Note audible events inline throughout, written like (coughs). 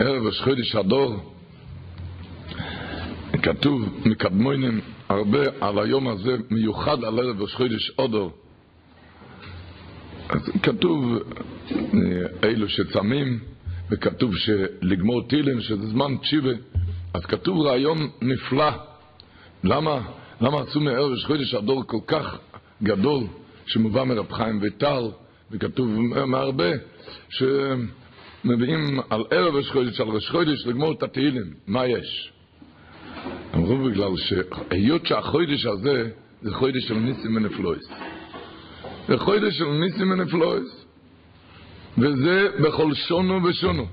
ערב ראש חודש הדור, כתוב מקדמונים הרבה על היום הזה, מיוחד על ערב ראש חודש. אז כתוב אה, אלו שצמים, וכתוב שלגמור תילם, שזה זמן צ'יבה. אז כתוב רעיון נפלא. למה, למה עשו מערב ראש חודש הדור כל כך גדול, שמובא מרב חיים ויטל, וכתוב מהרבה, שמביאים על ערב ראש חודש, על ראש חודש, לגמור את התהילים. מה יש? אמרו בגלל שהיות שהחודש הזה זה חודש של ניסים ונפלויס. זה חודש של ניסים ונפלויס. וזה בכל שונו ושונו.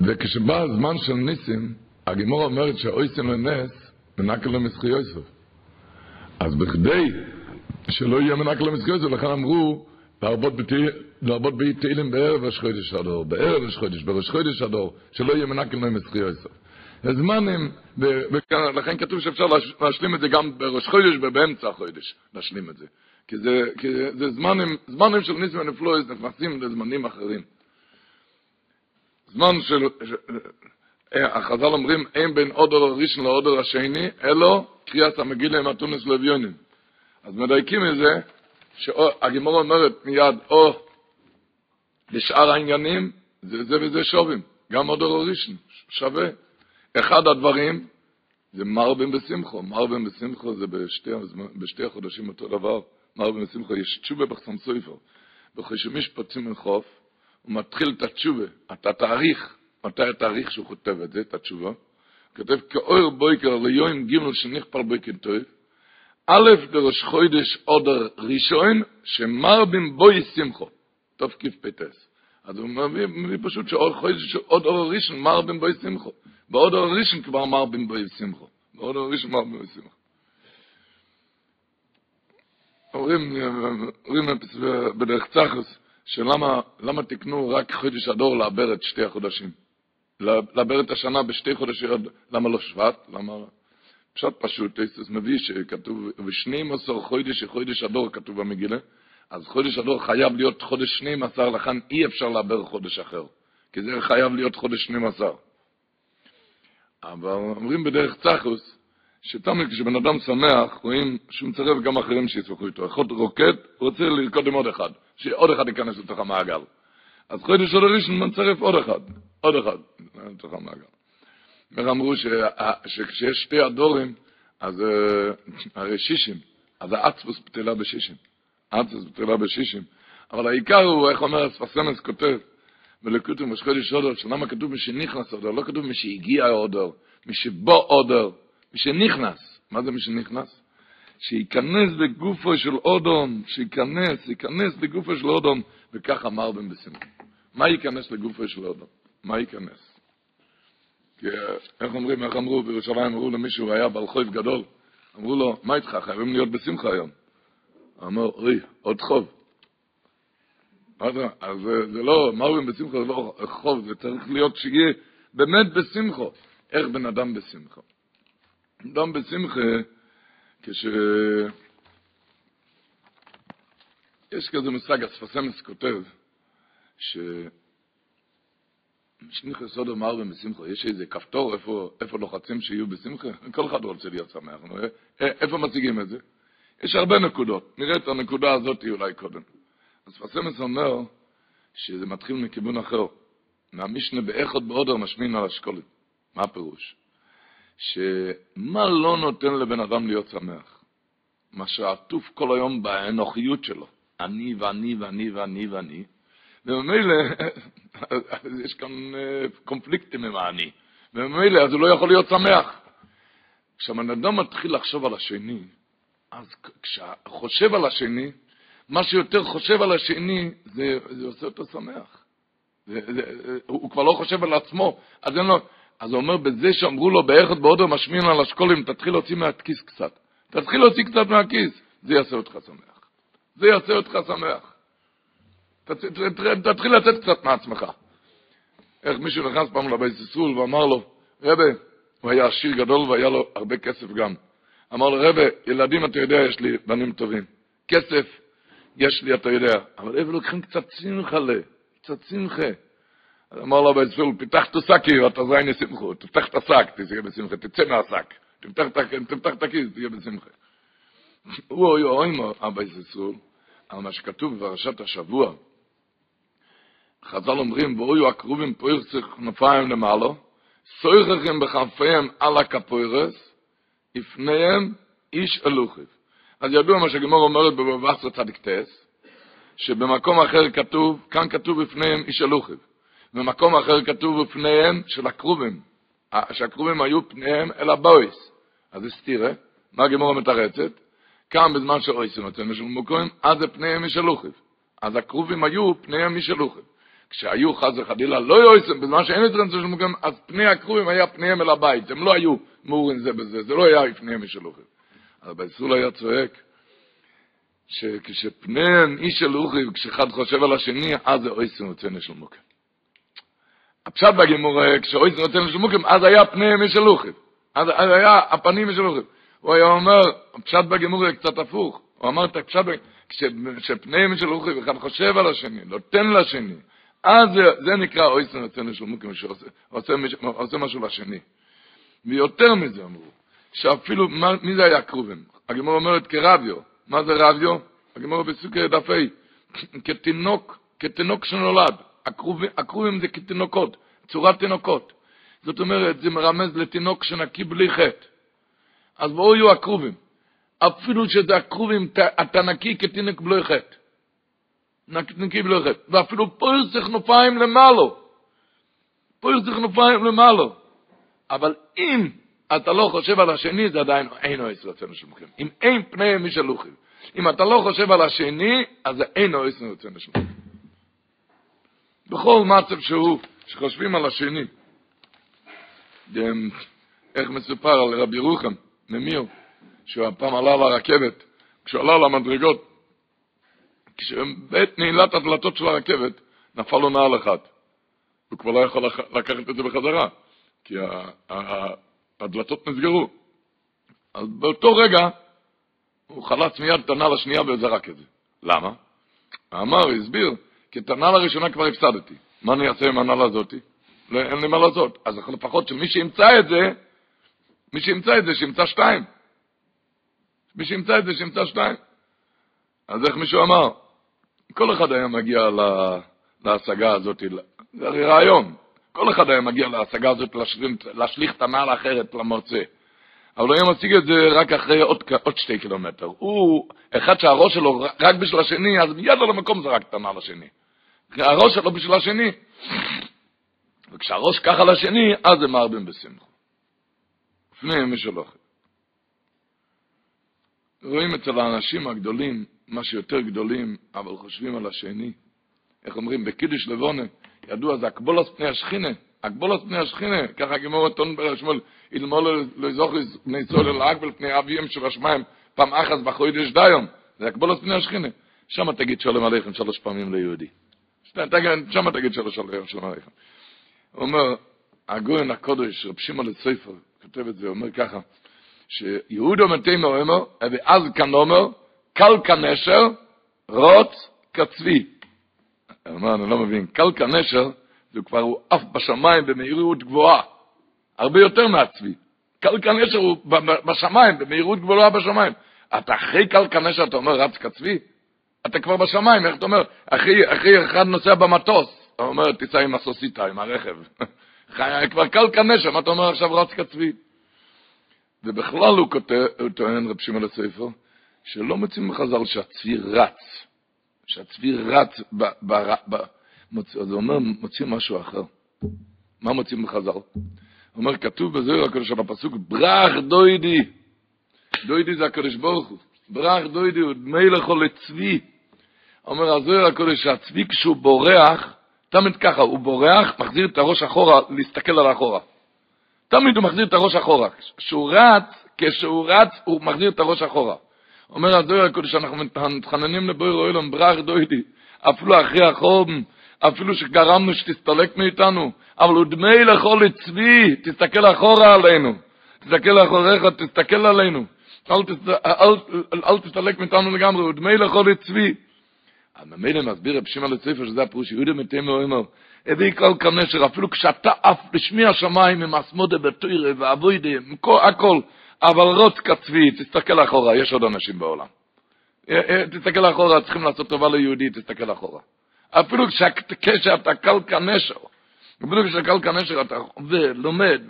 וכשבא הזמן של ניסים, הגימור אומרת שאויסם לנס, מנקל למסחי יוסף. אז בכדי שלא יהיה מנקל למסחי יוסף, לכן אמרו להרבות בי תהילים בערב ראש חודש הדור, בערב ראש חודש, בראש חודש הדור, שלא יהיה מנקל למסחי יוסף. זמנים, ולכן כתוב שאפשר להשלים את זה גם בראש חודש ובאמצע החודש, להשלים את זה. כי זה, כי זה זמנים, זמנים של ניסים ונפלויס נכנסים לזמנים אחרים. זמן של, החז"ל אומרים, אין בין אודר הראשון לאודר השני, אלא קריאת המגילה עם אתונס לוויונים. אז מדייקים מזה, שהגימורה אומרת מיד, או לשאר העניינים, זה, זה וזה שובים, גם אודר הראשון, שווה. אחד הדברים זה מרבים בשמחו, מרבים בשמחו זה בשתי, בשתי החודשים אותו דבר. מרבים בשמחו, יש תשובה בחסם סופר. בחשמיש מן חוף, הוא מתחיל את התשובה, את התאריך, מתי התאריך שהוא כותב את זה, את התשובה. כותב כאור בויקר ליום ג' שנכפל בויקר טוב, א' דראש חוידש עודר ראשון, שמרבים טוב כיף פטס. אז הוא מביא, מביא פשוט שעוד חודש, עוד אור ראשון מרבים בוי שמחו. בעוד אור ראשון כבר מרבים בוי שמחו. בעוד אור ראשון מרבים בוי שמחו. אומרים, אומרים בדרך צחוס, שלמה למה תקנו רק חודש הדור לעבר את שתי החודשים? לעבר את השנה בשתי חודשים, למה לא שבט? למה... פשט פשוט, איסוס מביא שכתוב, ושנים עשר חודש חודש הדור כתוב במגילה, אז חודש הדור חייב להיות חודש שנים עשר, לכן אי אפשר לעבר חודש אחר, כי זה חייב להיות חודש שנים עשר. אבל אומרים בדרך צחוס, שתמיד כשבן אדם שמח, רואים שהוא מצרף גם אחרים שישמחו איתו. אחד רוקד, הוא רוצה לרקוד עם עוד אחד, שעוד אחד ייכנס לתוך המעגל. אז חודש עוד הראשון מצרף עוד אחד, עוד אחד לתוך המעגל. איך אמרו שכשיש שתי הדורים, אז הרי שישים, אז האצבוס בטלה בשישים. האצבוס בטלה בשישים. אבל העיקר הוא, איך אומר אספסמס כותב, ולקוטו משחודש אודר, שלמה כתוב מי שנכנס אודר, לא כתוב מי שהגיע אודר, מי שבוא אודר, מי שנכנס. מה זה מי שנכנס? שייכנס בגופו של אודום, שייכנס, ייכנס בגופו של אודום, וכך אמר בן בשמחה. מה ייכנס לגופו של אודום? מה ייכנס? כי איך אומרים, איך אמרו בירושלים, אמרו למישהו, היה בעל חוב גדול, אמרו לו, מה איתך, חייבים להיות בשמחה היום. אמר, אוי, עוד חוב. אז זה לא, מה אומרים בשמחה, זה לא חוב, זה צריך להיות שיהיה באמת בשמחו. איך בן אדם בשמחה? אדם בשמחה, כש... יש כזה מושג, אספסמס כותב, ש... שניחא סוד אמר בשמחה, יש איזה כפתור איפה, איפה לוחצים שיהיו בשמחה? (laughs) כל אחד רוצה להיות שמח, נו, איפה מציגים את זה? יש הרבה נקודות, נראה את הנקודה הזאת אולי קודם. אז פסמס אומר שזה מתחיל מכיוון אחר, מהמשנה באחד בעודר משמין על אשכולת. מה הפירוש? שמה לא נותן לבן אדם להיות שמח? מה שעטוף כל היום באנוכיות שלו, אני ואני ואני ואני ואני, וממילא יש כאן אה, קונפליקטים עם האני, וממילא אז הוא לא יכול להיות שמח. כשהבן אדם מתחיל לחשוב על השני, אז כשחושב על השני, מה שיותר חושב על השני, זה, זה עושה אותו שמח. זה, זה, הוא כבר לא חושב על עצמו, אז אין לו... אז הוא אומר, בזה שאמרו לו, באחד בעודו משמין על השקולים, תתחיל להוציא מהכיס קצת. תתחיל להוציא קצת מהכיס, זה יעשה אותך שמח. זה יעשה אותך שמח. תתחיל לצאת קצת מעצמך. איך מישהו נכנס פעם לבית סיסרול ואמר לו, רבה, הוא היה עשיר גדול והיה לו הרבה כסף גם. אמר לו, רבה, ילדים, אתה יודע, יש לי בנים טובים. כסף, יש לי, אתה יודע. אבל איפה לוקחים קצת שמחה ל... קצת שמחה. אמר לו בישראל, פיתח את השקי, ואתה זין לשמחו, תפתח את השק, תהיה בשמחה, תצא מהשק, תפתח את הכיס, תהיה בשמחה. הוא היה אוימו, אבא ישראל, על מה שכתוב בפרשת השבוע. חז"ל אומרים, ואויו הקרובים פויר צריך כנפיים למעלו, סויכם בכנפיהם על הכפוירס, לפניהם איש אלוחיו. אז ידוע מה שגמור אומרת בבבסר צדיק טס, שבמקום אחר כתוב, כאן כתוב בפניהם איש אלוחיו. במקום אחר כתוב בפניהם של הקרובים, שהקרובים היו פניהם אל הבויס. אז זה סתירה, מה הגמור מתרצת? כאן בזמן שאויסים אצל משל מוקרים, אז זה פניהם איש אלוחיו. אז הקרובים היו פניהם איש אלוחיו. כשהיו חס וחלילה לא יויסם, בזמן שאין אצלם של מוקרים, אז פני הקרובים היה פניהם אל הבית, הם לא היו מאורים זה בזה, זה לא היה פניהם אלוחיו. אבל ביסול היה צועק, שכשפניהם איש אלוחיו, כשאחד חושב על השני, אז זה אויסים אצל של מוקרים. הפשט בגימור, כשאויס נותן לשמוקים, אז היה פניהם משלוחים. אז, אז היה הפנים משלוחים. הוא היה אומר, הפשט בגימור קצת הפוך. הוא אמר את הפשט כשפניהם משלוחים, אחד חושב על השני, נותן לשני. אז זה, נקרא אויס נותן לשמוקים, שעושה עושה, עושה משהו לשני. ויותר מזה אמרו, שאפילו, מי זה היה קרובים? הגימור אומרת כרביו. מה זה רביו? הגימור בסוכר דף ה', כתינוק, כתינוק שנולד. הקרובים זה כתינוקות, צורת תינוקות. זאת אומרת, זה מרמז לתינוק שנקי בלי חטא. אז בואו יהיו הקרובים. אפילו שזה הקרובים, אתה נקי כתינוק בלי חטא. נקי בלי חטא. ואפילו פה צריך נופיים למעלו. פה צריך נופיים למעלו. אבל אם אתה לא חושב על השני, זה עדיין אוהס רצון שלמכם. אם אין פני מי שלוחים. אם אתה לא חושב על השני, אז זה אוהס רצון שלמכם. בכל מצב שהוא, שחושבים על השני. איך מסופר על רבי רוחם, ממיר, שהוא הפעם עלה לרכבת, כשהוא עלה למדרגות, כשבעת נעילת הדלתות של הרכבת, נפל לו נעל אחד. הוא כבר לא יכול לקחת את זה בחזרה, כי הדלתות נסגרו. אז באותו רגע הוא חלץ מיד את הנעל השנייה וזרק את זה. למה? אמר, הסביר, כי את הנעל הראשונה כבר הפסדתי. מה אני אעשה עם הנעל הזאת? לא, אין לי מה לעשות. אז לפחות שמי שימצא את זה, מי שימצא את זה, שימצא שתיים. מי שימצא את זה, שימצא שתיים. אז איך מישהו אמר? כל אחד היה מגיע לה, להשגה הזאת, זה הרי רעיון. כל אחד היה מגיע להשגה הזאת, להשליך את הנעל האחרת למרצה. אבל הוא היה מציג את זה רק אחרי עוד, עוד שתי קילומטר. הוא, אחד שהראש שלו רק בשביל השני, אז מיד על המקום זרק את הנעל השני. הראש שלו בשביל השני. וכשהראש ככה לשני, אז הם מרבים בשמחו. לפני מי שלא רואים אצל האנשים הגדולים, מה שיותר גדולים, אבל חושבים על השני. איך אומרים, בקידוש לבונה, ידוע, זה הקבולת פני השכינה. הקבולת פני השכינה, ככה גמור תון ברשמול, אלמול לא יזוכר בני צול אל האגבל פני אביהם של השמיים, פעם אחת בחוידש דיום. זה הקבולת פני השכינה. שם תגיד שלום עליכם שלוש פעמים ליהודי. שם תגיד שלוש שלום עליכם. הוא אומר, הגויין הקודש, רב שמעון לספר, כותב את זה, אומר ככה, שיהודו מתימו אומר, ואז כאן אומר, קל כנשר, רוץ כצבי. אומר, אני לא מבין, קל כנשר, זה כבר הוא עף בשמיים במהירות גבוהה, הרבה יותר מהצבי. קל כנשר הוא בשמיים, במהירות גבוהה בשמיים. אתה אחרי קל כנשר, אתה אומר, רץ כצבי? אתה כבר בשמיים, איך אתה אומר? אחי, אחי אחד נוסע במטוס, אתה אומר, תיסע עם הסוסיטה, עם הרכב. (laughs) כבר קל כנשר, מה אתה אומר עכשיו רץ כצבי? ובכלל הוא כותב, הוא טוען, רב שמעון הספר, שלא מוצאים בחז"ל שהצבי רץ, שהצבי רץ, ב, ב, ב, מוצ... הוא אומר, מוצאים משהו אחר. מה מוצאים בחז"ל? הוא אומר, כתוב בזה, הקדוש על הפסוק, ברח דוידי. דוידי זה הקדוש ברוך הוא. ברח דוידי, הוא דמי לכו לצבי. אומר הזוהר הקודש שהצבי כשהוא בורח, תמיד ככה, הוא בורח, מחזיר את הראש אחורה, להסתכל על האחורה. תמיד הוא מחזיר את הראש אחורה. כשהוא רץ, כשהוא רץ, הוא מחזיר את הראש אחורה. אומר הזוהר הקודש, אנחנו מתחננים לבויר אוילום, ברח דוידי, אפילו אחרי החום, אפילו שגרמנו שתסתלק מאיתנו, אבל הוא דמי לכל צבי, תסתכל אחורה עלינו. תסתכל אחוריך, תסתכל עלינו. אל, תסת... אל, אל, תסתלק מאיתנו לגמרי, הוא דמי לכל צבי. הממילא מסביר רב לצפר שזה הפירוש יהודה מתים ואומר, הביא כל כנשר, אפילו כשאתה עף לשמי השמיים עם אסמודה בתוירה ואבוידה, הכל, אבל רוץ כצבי, תסתכל אחורה, יש עוד אנשים בעולם. אה, אה, תסתכל אחורה, צריכים לעשות טובה ליהודי, תסתכל אחורה. אפילו כשאתה קל כנשר, אפילו כשאתה קל כנשר, אתה עובד, לומד,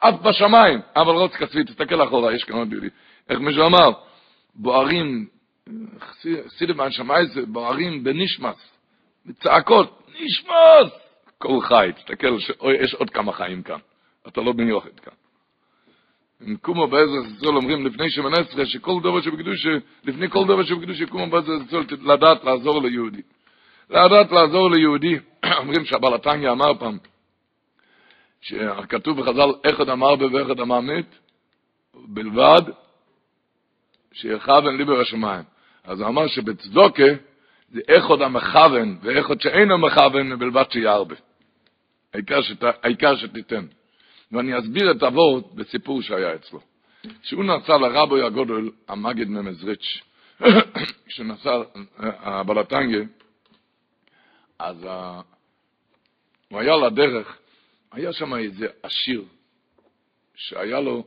עף בשמיים, אבל רוץ כצבי, תסתכל אחורה, יש כאן עוד יהודי. איך מישהו אמר, בוערים, סידם מהשמיים זה בוערים בנשמס, בצעקות, נשמס! כל חי, תסתכל, יש עוד כמה חיים כאן, אתה לא בן יוחד כאן. קומו בעזר ישראל אומרים לפני עשרה, שכל דבר שבקדוש, לפני כל דבר שבקדוש, קומו בעזר ישראל לדעת לעזור ליהודי. לדעת לעזור ליהודי, (clears throat) אומרים שהבלתניה אמר פעם, שכתוב בחז"ל, אחד אמר ואחד אמר מת, בלבד שיכוון ליבר השמיים. אז הוא אמר שבצדוקה זה אחד המכוון ואחד שאינו מכוון בלבד שירבה. העיקר שתיתן. ואני אסביר את אבות בסיפור שהיה אצלו. כשהוא נסע לרבוי הגודל, המגד ממזריץ', (coughs) כשהוא נסע, הבלטנגה, אז ה... הוא היה לדרך, היה שם איזה עשיר, שהיה לו,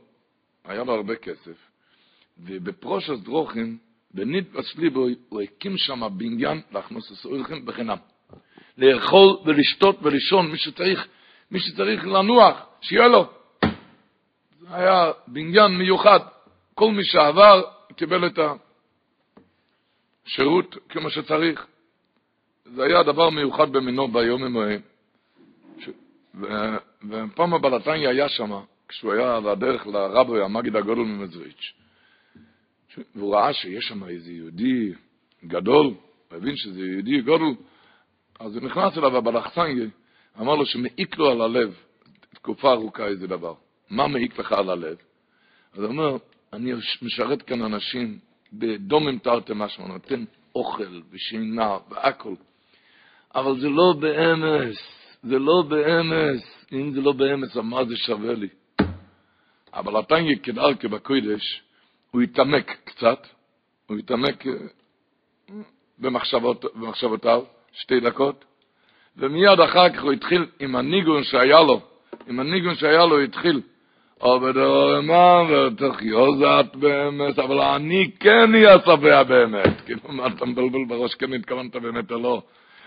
היה לו הרבה כסף, ובפרושס דרוכים, בנידפס ליבוי, הוא הקים שם בניין להכנוס לסוריכים בחינם. לאכול ולשתות ולישון, מי שצריך, מי שצריך לנוח, שיהיה לו. זה היה בניין מיוחד. כל מי שעבר קיבל את השירות כמו שצריך. זה היה דבר מיוחד במינו ביום ההם. ש... ופעם הבלתניה היה שם, כשהוא היה על הדרך לרבי המגיד הגדול ממזריץ'. והוא ראה שיש שם איזה יהודי גדול, הוא הבין שזה יהודי גדול, אז הוא נכנס אליו הבלחסנגה, אמר לו שמעיק לו על הלב תקופה ארוכה איזה דבר. מה מעיק לך על הלב? אז הוא אומר, אני משרת כאן אנשים בדומם תרתי משמע, נותן אוכל ושינה והכל, אבל זה לא באמס, זה לא באמס. אם זה לא באמס, אז מה זה שווה לי? אבל התניא כדרכי בקודש, הוא התעמק קצת, הוא התעמק אה, במחשבות, במחשבותיו, שתי דקות, ומיד אחר כך הוא התחיל עם הניגון שהיה לו, עם הניגון שהיה לו התחיל, עובד הרמן ותחיו זאת באמת, אבל אני כן אהיה שבע באמת. כאילו, מה אתה מבלבל בראש, כן התכוונת באמת או לא?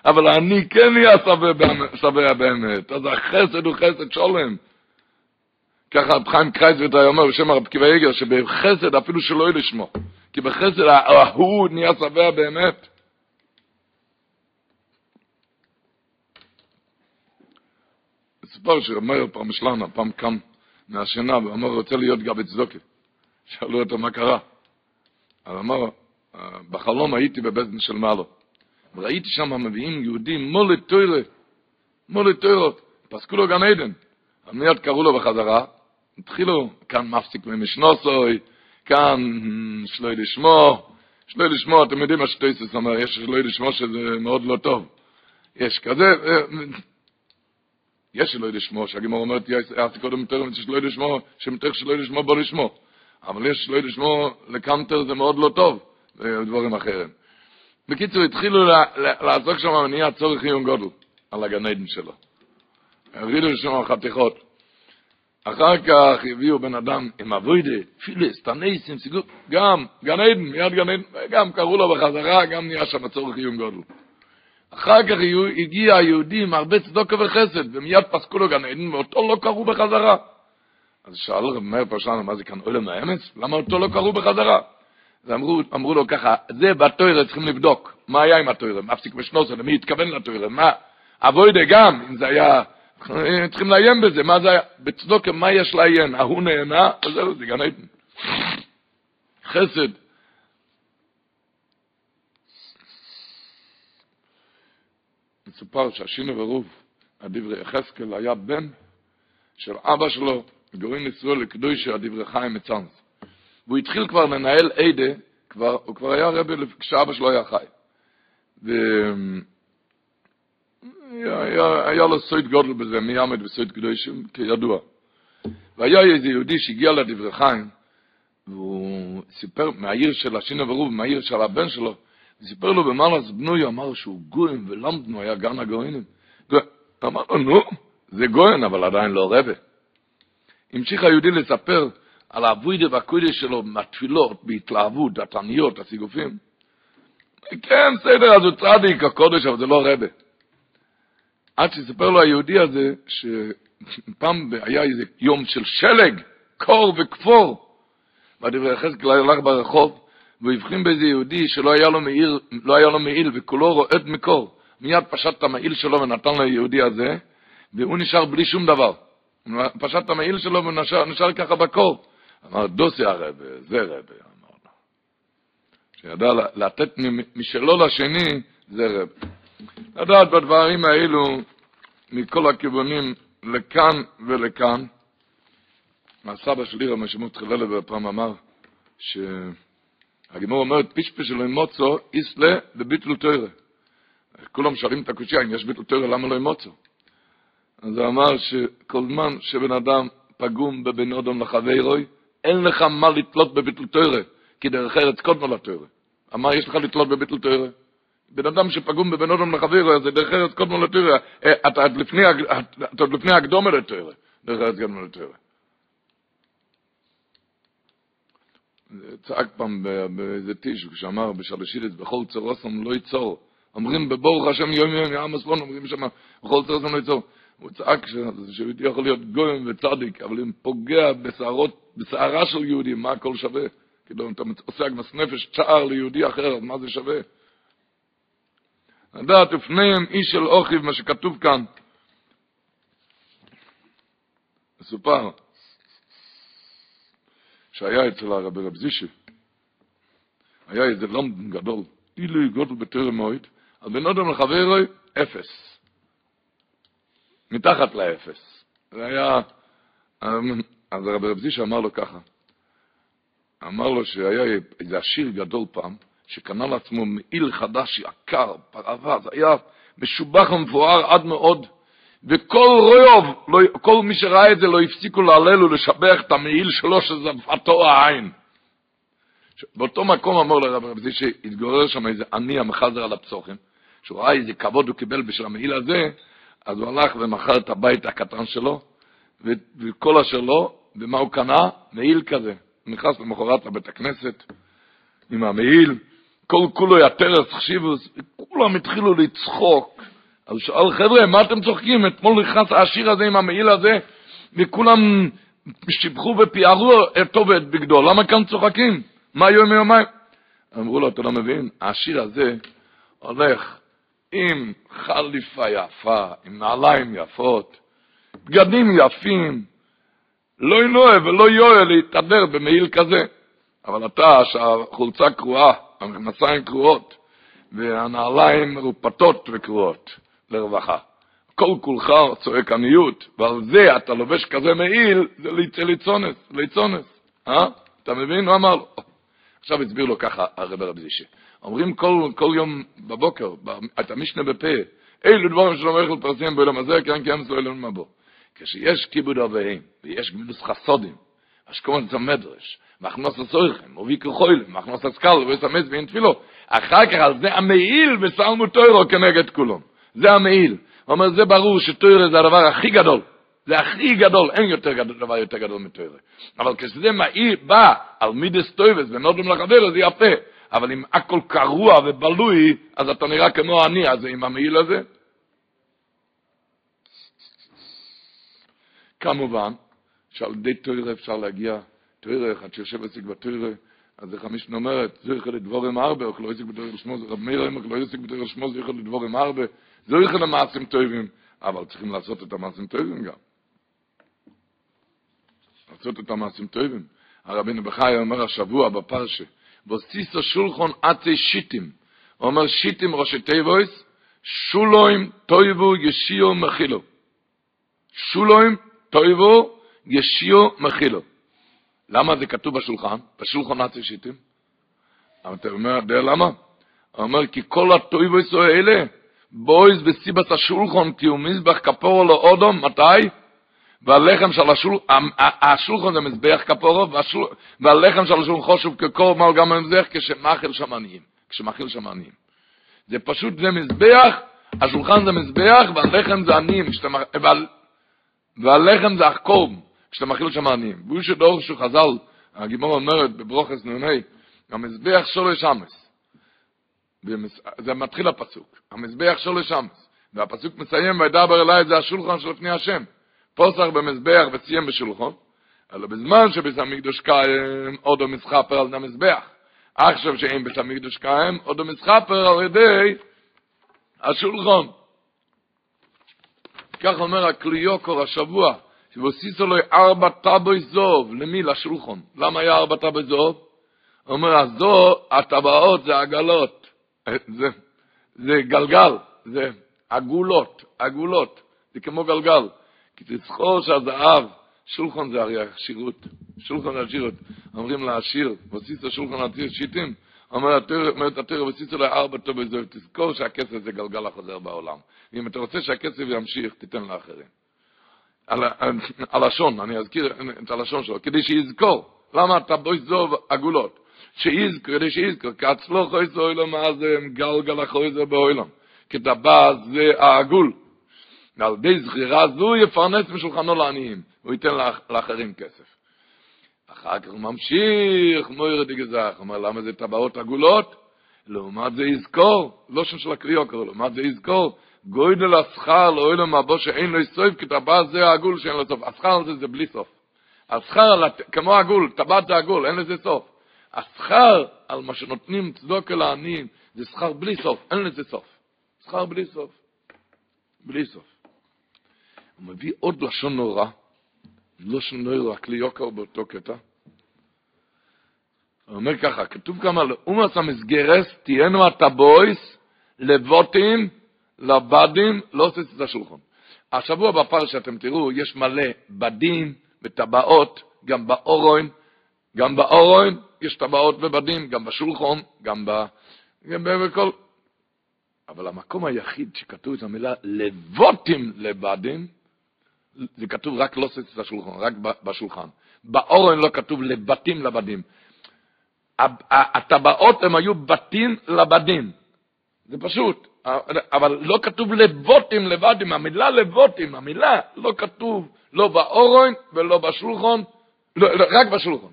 אבל אני כן אהיה שבע באמת. אז החסד הוא חסד שולם. ככה רב חיים קרייזוויט היה אומר בשם הרב קיבה יגר, שבחסד אפילו שלא יהיה לשמו. כי בחסד ההוא נהיה שבע באמת. מסופר פעם שלנה, פעם קם מהשינה ואמר, רוצה להיות גבי צדוקה. שאלו אותו מה קרה. אז אמר, בחלום הייתי בבית של מעלו. וראיתי שם מביאים יהודים מולי טוירה, מולי טוירות, פסקו לו גן עדן. מיד קראו לו בחזרה, התחילו, כאן מפסיק ממשנוסוי, כאן שלוי לשמו, שלוי לשמו, אתם יודעים מה שטויסס אומר, יש שלוי לשמו שזה מאוד לא טוב. יש כזה, יש שלוי לשמו, שהגימור אומרת, יעשי קודם יותר שלוי לשמו, שמתך שלוי לשמו בוא לשמו. אבל יש שלוי לשמו לקמטר זה מאוד לא טוב, ודברים אחרים. בקיצור, התחילו לעסוק שם, ונהיה צורך עיון גודל על הגן עדן שלו. הורידו שם חתיכות. אחר כך הביאו בן אדם עם אבוידה, פילס, תנסים, סיגור, גם גן עדן, מיד גן עדן, וגם קראו לו בחזרה, גם נהיה שם צורך עיון גודל. אחר כך הגיע היהודי עם הרבה צדוקה וחסד, ומיד פסקו לו גן עדן, ואותו לא קראו בחזרה. אז שאל רב מאיר פרשן, מה זה כאן עולם האמץ? למה אותו לא קראו בחזרה? אז אמרו, אמרו לו ככה, זה בתוירה צריכים לבדוק, מה היה עם התוירה, מפסיק בשנוסה, למי התכוון לתוירה, מה, אבוידה גם, אם זה היה צריכים לעיין בזה, מה זה היה? בצדוקה, מה יש לעיין? ההוא נהנה, וזהו, זה גן עדן. חסד. מסופר שהשינו ורוב, הדברי יחזקאל, היה בן של אבא שלו, גורם ישראל לקדושי הדברי חיים מצאנס. והוא התחיל כבר לנהל עדה, כבר, הוא כבר היה רבי כשאבא שלו היה חי. ו... היה לו סויד גודל בזה, מי עמד בסויד קדושים, כידוע. והיה איזה יהודי שהגיע לדברי חיים, והוא סיפר מהעיר של השינה ורוב, מהעיר של הבן שלו, וסיפר לו במעלס בנוי, אמר שהוא גויים ולמדנו, היה גן הגוינים. אמר לו, נו, זה גויין, אבל עדיין לא רבה. המשיך היהודי לספר על האבוידה והקוידה שלו מהתפילות, בהתלהבות, התעניות, הסיגופים. כן, בסדר, אז הוא צדיק, הקודש, אבל זה לא רבה. עד שסיפר לו היהודי הזה, שפעם היה איזה יום של שלג, קור וכפור. והדברי חזקאל הלך ברחוב, והוא הבחין באיזה יהודי שלא היה לו מעיל, לא היה לו מעיל, וכולו רועד מקור. מיד פשט את המעיל שלו ונתן ליהודי הזה, והוא נשאר בלי שום דבר. פשט את המעיל שלו ונשאר ככה בקור. אמר, דוסי הרב, זה רב, אמר לו. שידע לתת משלו לשני, זה רב. לדעת בדברים האלו, מכל הכיוונים, לכאן ולכאן. הסבא שלי, רבי שמות חיללה, פעם אמר, שהגימור אומרת, פשפש שלו עם מוצו, איסלה בביטל תוירה. כולם שואלים את הקושייה, אם יש ביטל תוירה, למה לא מוצו? אז הוא אמר שכל זמן שבן אדם פגום בבן אדם לחברוי, אין לך מה לתלות בביטל תוירה, כי דרך ארץ קודמו לתוירה. אמר, יש לך לתלות בביטל תוירה? בן אדם שפגום בבן אדם לחברו, זה דרך ארץ קודמו לתוירה. אתה עוד לפני הקדומה לתוירה, דרך ארץ קודמו לתוירה. צעק פעם באיזה טיש, כשאמר בשלשידס, בכל צורוסם לא ייצור. אומרים בברוך השם יום יום יום הסלון, אומרים שם, בכל צורוסם לא ייצור. הוא צעק שיהודי יכול להיות גויים וצדיק, אבל אם פוגע בשערות, בשערה של יהודי, מה הכל שווה? כאילו, אם אתה עושה אגמס נפש צער ליהודי אחר, מה זה שווה? לדעת, ופניהם איש של אוכיב, מה שכתוב כאן, מסופר, שהיה אצל הרבי רב זישי, היה איזה לומדן גדול, אילו גודל בטרם מועד, על בן אדם לחברוי, אפס. מתחת לאפס. זה היה, אז הרבי רב זישי אמר לו ככה, אמר לו שהיה איזה עשיר גדול פעם, שקנה לעצמו מעיל חדש יקר, פרווה, זה היה משובח ומפואר עד מאוד, וכל רוב, לא, כל מי שראה את זה לא הפסיקו להלל ולשבח את המעיל שלו, שזה פתו העין. באותו מקום אמר לרב רב זה שהתגורר שם איזה עני המחזר על הפסוחים, שהוא ראה איזה כבוד הוא קיבל בשביל המעיל הזה, אז הוא הלך ומכר את הבית הקטן שלו, וכל אשר לו, ומה הוא קנה? מעיל כזה. הוא נכנס למחרת לבית הכנסת עם המעיל, כל כולו יתרס חשיבוס, וכולם התחילו לצחוק. אז שאל, חבר'ה, מה אתם צוחקים? אתמול נכנס העשיר הזה עם המעיל הזה, וכולם שיבחו ופיארו אותו ואת בגדו, למה כאן צוחקים? מה יום יומיים? אמרו לו, אתה לא מבין? העשיר הזה הולך עם חליפה יפה, עם נעליים יפות, בגדים יפים, לא ינועה ולא יואל להתהדר במעיל כזה. אבל אתה, שהחולצה קרועה, המכנסיים קרועות, והנעליים מרופטות וקרועות לרווחה. כל כולך צועק עניות, ועל זה אתה לובש כזה מעיל, זה ליצונס, ליצונס. אה? אתה מבין? הוא אמר לו. עכשיו הסביר לו ככה הרב רב זישה. אומרים כל, כל יום בבוקר, את המשנה בפה, אילו דברים שלא מלך לפרסם בעולם הזה, כן כן אמסו אלון מבוא. כשיש כיבוד אביהם, ויש גמילוס חסודים, אשכמון זה מדרש, מכנוס הסויכם, וביקר חוילם, מכנוס הסקל, וסמס ואין תפילו. אחר כך על זה המעיל וסלמו טוירו כנגד כולם. זה המעיל. הוא אומר, זה ברור שטוירו זה הדבר הכי גדול. זה הכי גדול, אין יותר גדול, דבר יותר גדול מטוירו. אבל כשזה מעיל, בא על מידס טויבס ונודם לחבר, זה יפה. אבל אם הכל קרוע ובלוי, אז אתה נראה כמו אני, אז עם המעיל הזה. כמובן, שעל ידי תוירה אפשר להגיע תוירה, אחד שיושב אצלי בתוירה, אז איך המשנה אומרת, זכר לדבורם הרבה, או לא יסיק בתוירה לשמו, רב מאיר אמר, לא יסיק בתוירה לשמו, זכר לדבורם הרבה, זכר למעשים טובים, אבל צריכים לעשות את המעשים טובים גם. לעשות את המעשים טובים. הרבינו בחי אומר השבוע בפרשה, וסיסו שולחון עצי שיטים. הוא אומר שיטים ראשי תיבויס, שולוים טויבו ישיו מחילו. שולוים טויבו ישיו מחילו. למה זה כתוב בשולחן? בשולחן עצי שיטים? אבל אתה אומר, יודע למה? הוא אומר, כי כל הטויבויס האלה, בויס בסיבת השולחון, כי הוא מזבח כפורו לאודום, מתי? והלחם של השולחן, השולחן זה מזבח כפורו, והלחם של השולחן חושב כקור גם המזבח כשמאכיל שמניים, כשמאכיל שמניים. זה פשוט, זה מזבח השולחן זה מזבח והלחם זה עניים, והלחם זה החקורב, כשאתה מכיל שם עניים. והוא שדור שהוא חז"ל, הגימור אומרת בברוכס נ"ה, המזבח שולש אמס. זה מתחיל הפסוק, המזבח שולש אמס. והפסוק מסיים, וידבר אליי זה השולחן של לפני השם. פוסח במזבח וסיים בשולחון, אלא בזמן שבית המקדוש קיים, עוד המסחפר על המזבח. עכשיו שאין בית המקדוש קיים, עוד המסחפר על ידי השולחון. כך אומר הקליוקור השבוע, שבוסיסו לו ארבע טבוי זוב, למי? לשולחון. למה היה ארבע טבוי זוב? אומר, הזו, הטבעות זה עגלות, זה, זה גלגל, זה עגולות, עגולות, זה כמו גלגל. כי תזכור שהזהב, שולחן זה הרי עשירות, שולחן זה עשירות. אומרים לעשיר, בסיסו שולחן עשיר שיטים, אומרת התרא בסיסו לארבע טוב וזהו, תזכור שהכסף זה גלגל החוזר בעולם. ואם אתה רוצה שהכסף ימשיך, תיתן לאחרים. הלשון, אני אזכיר את הלשון שלו, כדי שיזכור. למה אתה בוי זוב עגולות? שיזכור, כדי שיזכור, כי הצלוח אוי זו מה זה גלגל החוזר בעולם. כי זה העגול. ועל ידי זכירה זו יפרנס משולחנו לעניים, הוא ייתן לאחרים כסף. אחר כך הוא ממשיך, מויר דגזח, אומר למה זה טבעות עגולות? לעומת זה יזכור, לא שם של הקריאו קראו, לעומת זה יזכור, גוידל השכר לאוילם מהבו שאין לו סוף, כי זה העגול שאין לו סוף. השכר הזה זה בלי סוף. השכר כמו עגול, טבעת זה עגול, אין לזה סוף. השכר על מה שנותנים צדוק אל העניים, זה שכר בלי סוף, אין לזה סוף. שכר בלי סוף. בלי סוף. הוא מביא עוד לשון נורא, לשון נורא, כלי יוקר באותו קטע. הוא אומר ככה, כתוב גם על אומס המסגרס, תהיינו הטבויס, לבוטים, לבדים, לא עושה את השולחון. השבוע בפרשה אתם תראו, יש מלא בדים וטבעות, גם באורוין, גם באורוין יש טבעות ובדים, גם בשולחון, גם ב... גם בכל... אבל המקום היחיד שכתוב את המילה לבוטים לבדים, זה כתוב רק לא סץ השולחן, רק בשולחן. באורן לא כתוב לבתים לבדים. הטבעות הם היו בתים לבדים. זה פשוט. אבל לא כתוב לבוטים לבדים. המילה לבוטים, המילה לא כתוב לא באורן ולא בשולחן, לא, לא, רק בשולחן.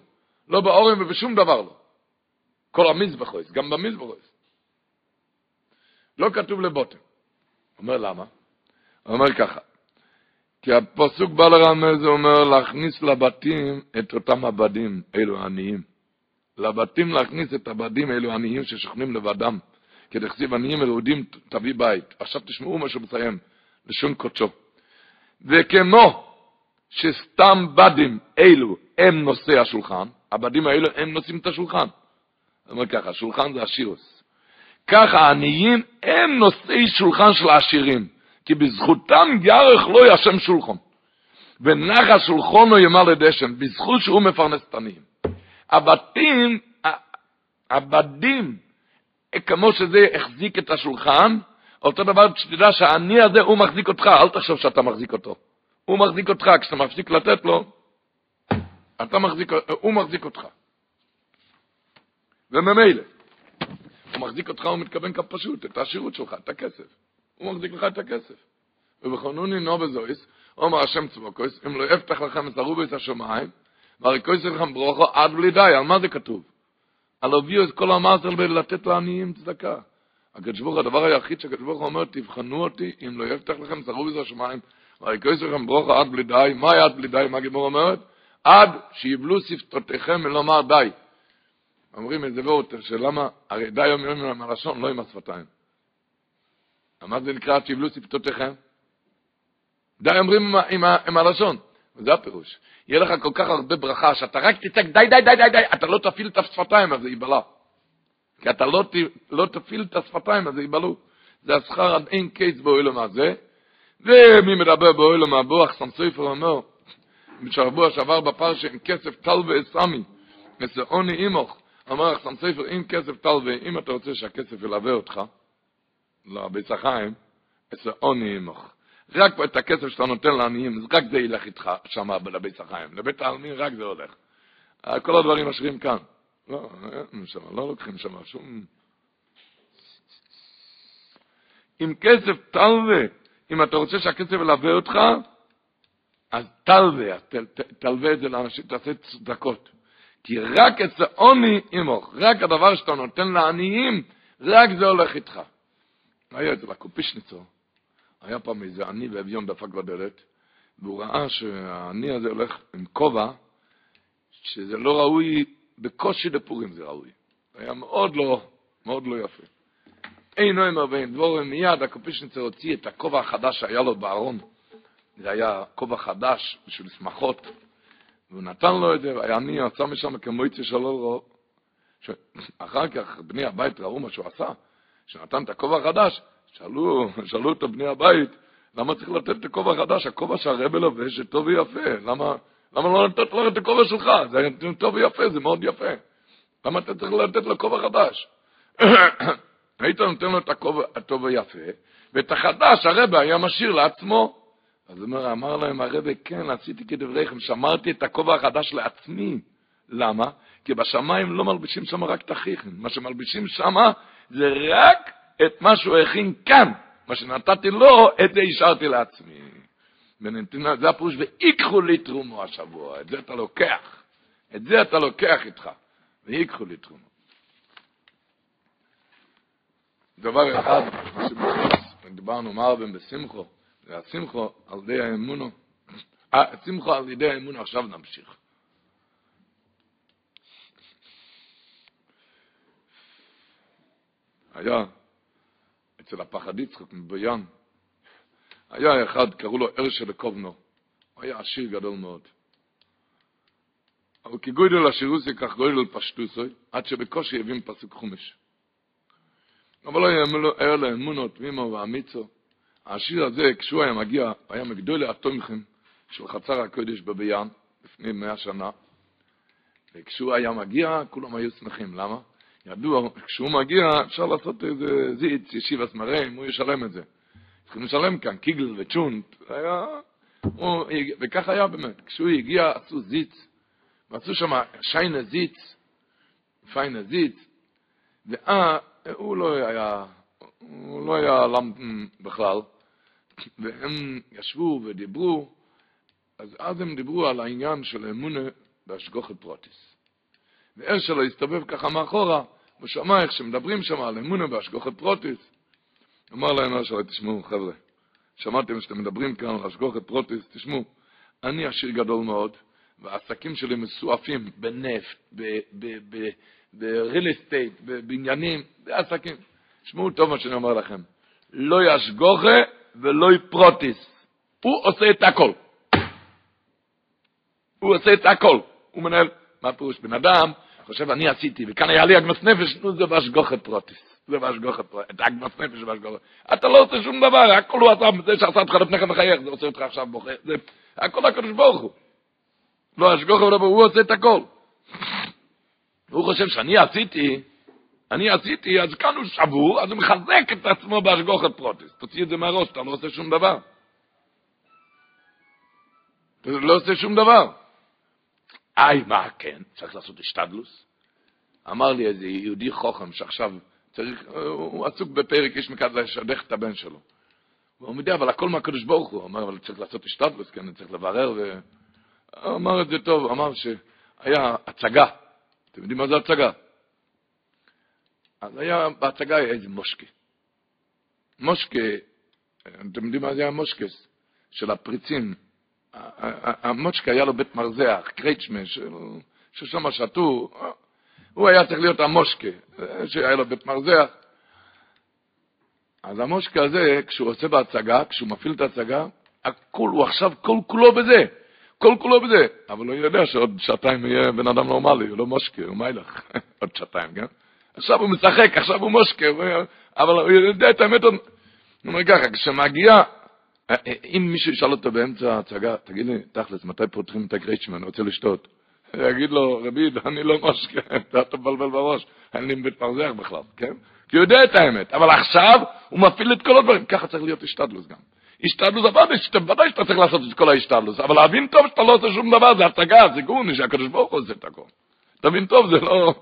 לא באורן ובשום דבר לא. כל המזבחויס, גם במזבחויס. לא כתוב לבוטים. אומר למה? הוא אומר ככה, כי הפסוק בא לרמז, הוא אומר, להכניס לבתים את אותם עבדים, אלו עניים. לבתים להכניס את הבדים, אלו עניים ששוכנים לבדם. כי דכסיב עניים מרודים תביא בית. עכשיו תשמעו מה שהוא מסיים, לשון קודשו. וכמו שסתם בדים אלו הם נושאי השולחן, הבדים האלו הם נושאים את השולחן. הוא אומר ככה, שולחן זה השירוס. ככה העניים הם נושאי שולחן של העשירים. כי בזכותם ירך לא ישם שולחון. ונח השולחון יאמר לדשן, בזכות שהוא מפרנס את עניים. הבתים, הבדים, כמו שזה החזיק את השולחן, אותו דבר שתדע שהעני הזה הוא מחזיק אותך, אל תחשוב שאתה מחזיק אותו. הוא מחזיק אותך, כשאתה מפסיק לתת לו, אתה מחזיק, הוא מחזיק אותך. וממילא, הוא מחזיק אותך, הוא מתכוון כפשוט, את השירות שלך, את הכסף. הוא מחזיק לך את הכסף. ובחנוני נו בזויס, אומר השם צבוקויס, אם לא יפתח לכם את הרובס השמיים, והריקויס לכם ברוכו עד בלי די, על מה זה כתוב? על הביאו את כל המעשר לתת לעניים צדקה. הקדוש ברוך הדבר היחיד שהקדוש ברוך אומר, תבחנו אותי, אם לא יפתח לכם את הרובס השמיים, והריקויס לכם ברוכו עד בלי די, מה היה עד בלי די, מה גיבור אומרת? עד שיבלו שפתותיכם ולומר די. אומרים איזה וורט, שלמה, הרי די אומרים עם הלשון, לא עם השפתיים. מה זה נקרא שיבלו שפתותיכם? די אומרים עם, עם, עם הלשון. זה הפירוש. יהיה לך כל כך הרבה ברכה, שאתה רק תצעק די, די, די, די, די, אתה לא תפעיל את השפתיים, אז זה ייבלע. כי אתה לא, לא תפעיל את השפתיים, אז זה ייבלעו. זה השכר עד אין קייס באוילם הזה. ומי מדבר באוילם הבוח, סמסויפר אומר, בשבוע שעבר בפרשה עם כסף טל ואסמי, מסעוני אימוך, אמר סמסויפר, אם כסף טל ואם אתה רוצה שהכסף ילווה אותך, לביס החיים, עוני עמך. רק את הכסף שאתה נותן לעניים, רק זה ילך איתך שם לביס החיים. לבית העלמין רק זה הולך. כל הדברים משרים כאן. לא, אין שם, לא לוקחים שם שום... עם כסף תלווה. אם אתה רוצה שהכסף ילווה אותך, אז תלווה, תלווה את זה לאנשים, תעשה צדקות. כי רק אצל עוני עמוך, רק הדבר שאתה נותן לעניים, רק זה הולך איתך. היה אצל הקופישניצור, היה פעם איזה עני ואביון דפק בדלת, והוא ראה שהעני הזה הולך עם כובע, שזה לא ראוי, בקושי לפורים זה ראוי. היה מאוד לא, מאוד לא יפה. אין נוימר ואין דבורם, מיד הקופישניצר הוציא את הכובע החדש שהיה לו בארון. זה היה כובע חדש בשביל שמחות, והוא נתן לו את זה, עני, יצא משם כמו יצא שלא רוא. אחר כך בני הבית ראו מה שהוא עשה, שנתן את הכובע החדש, שאלו, שאלו אותו בני הבית, למה צריך לתת את הכובע החדש? הכובע שהרבל לובש טוב ויפה, למה, למה לא לתת לו את הכובע שלך? זה טוב ויפה, זה מאוד יפה. למה אתה צריך לתת לו כובע חדש? (coughs) היית נותן לו את הכובע הטוב ויפה, ואת החדש הרבה היה משאיר לעצמו. אז אומר, אמר להם הרבה, כן, עשיתי כדבריכם, שמרתי את הכובע החדש לעצמי. למה? כי בשמיים לא מלבישים שם רק את החיכם, מה שמלבישים שם זה רק את מה שהוא הכין כאן. מה שנתתי לו, את זה השארתי לעצמי. ונתנה, זה הפירוש, ויקחו לי תרומו השבוע, את זה אתה לוקח. את זה אתה לוקח איתך, ויקחו לי תרומו. דבר אחד, מה הרבה בשמחו, זה השמחו על ידי האמונו. השמחו על ידי האמונו, עכשיו נמשיך. היה אצל הפחד יצחק מביאן, היה אחד, קראו לו הרשל קובנו, הוא היה עשיר גדול מאוד. אבל כגוידל השירוסי כך גוידל פשטוסוי, עד שבקושי הבין פסוק חומש. אבל לא היה אמונות תמימו ואמיצו. השיר הזה, כשהוא היה מגיע, היה מגדולי התומכים של חצר הקודש בביאן, לפני מאה שנה, וכשהוא היה מגיע, כולם היו שמחים. למה? ידוע, כשהוא מגיע, אפשר לעשות איזה זיץ, ישיב הסמרים, הוא ישלם את זה. צריכים לשלם כאן, קיגל וצ'ונט, היה... הוא, וכך היה באמת. כשהוא הגיע, עשו זיץ, ועשו שם שיינה זיץ, פיינה זיץ, ואה, הוא לא היה, הוא לא היה למדן בכלל, והם ישבו ודיברו, אז אז הם דיברו על העניין של אמונה בהשגחה פרטית. ואיך שהוא הסתובב ככה מאחורה, הוא שמע איך שמדברים שם על אמונה בהשגחה פרטית. אמר להם אשר, תשמעו חבר'ה, שמעתם שאתם מדברים כאן על השגחה פרטית, תשמעו, אני עשיר גדול מאוד, והעסקים שלי מסועפים בנפט, ב-real estate, בבניינים, בעסקים. תשמעו טוב מה שאני אומר לכם, לא השגחה ולא פרטית. הוא עושה את הכל. הוא עושה את הכל. הוא מנהל, מה פירוש? בן אדם חושב, אני עשיתי, וכאן היה לי עגמת נפש, נו, זה בהשגחה פרטית. זה בהשגחה פרטית. את עגמת נפש בהשגחה. אתה לא עושה שום דבר, הכל הוא עשה, זה שעשה אותך לפני כן מחייך, זה עושה אותך עכשיו בוכה. זה הכל הקדוש ברוך הוא. לא ולא הוא עושה את הכל. הוא חושב שאני עשיתי, אני עשיתי, אז כאן הוא שבור, אז הוא מחזק את עצמו בהשגוחת פרוטיס. תוציא את זה מהראש, אתה לא עושה שום דבר. אתה לא עושה שום דבר. איי, מה כן? צריך לעשות השתדלוס? אמר לי איזה יהודי חוכם שעכשיו צריך, הוא עסוק בפרק איש מכד לשדך את הבן שלו. הוא אומר, אבל הכל מהקדוש ברוך הוא. הוא אמר, אבל צריך לעשות השתדלוס, כן, צריך לברר ו... אמר את זה טוב, אמר שהיה הצגה. אתם יודעים מה זה הצגה? אז היה, בהצגה היה איזה מושקה. מושקה, אתם יודעים מה זה היה מושקס? של הפריצים. המושקה היה לו בית מרזח, קרייצ'מה, ששם שתו, הוא היה צריך להיות המושקה, שהיה לו בית מרזח. אז המושקה הזה, כשהוא עושה בהצגה, כשהוא מפעיל את ההצגה, הכול, הוא עכשיו כל כולו בזה. כל כולו בזה. אבל הוא יודע שעוד שעתיים יהיה בן אדם נורמלי, הוא לא מושקה, הוא מיילך. (laughs) עוד שעתיים, כן? עכשיו הוא משחק, עכשיו הוא מושקה, אבל הוא יודע את האמת. הוא אומר ככה, כשמגיע, אם מישהו ישאל אותו באמצע ההצגה, תגיד לי, תכלס, מתי פותחים את הגרייצ'מן, אני רוצה לשתות. יגיד לו, רבי, אני לא מושקה, (laughs) אתה מבלבל בראש, בית מרזח בכלל, כן? כי הוא יודע את האמת, אבל עכשיו הוא מפעיל את כל הדברים, ככה צריך להיות השתדלוס גם. השתדלוס, ודאי שאתה צריך לעשות את כל ההשתדלוס, אבל להבין טוב שאתה לא עושה שום דבר, זה הצגה, זה גורני, שהקדוש ברוך הוא עושה את הכל. תבין טוב, זה לא...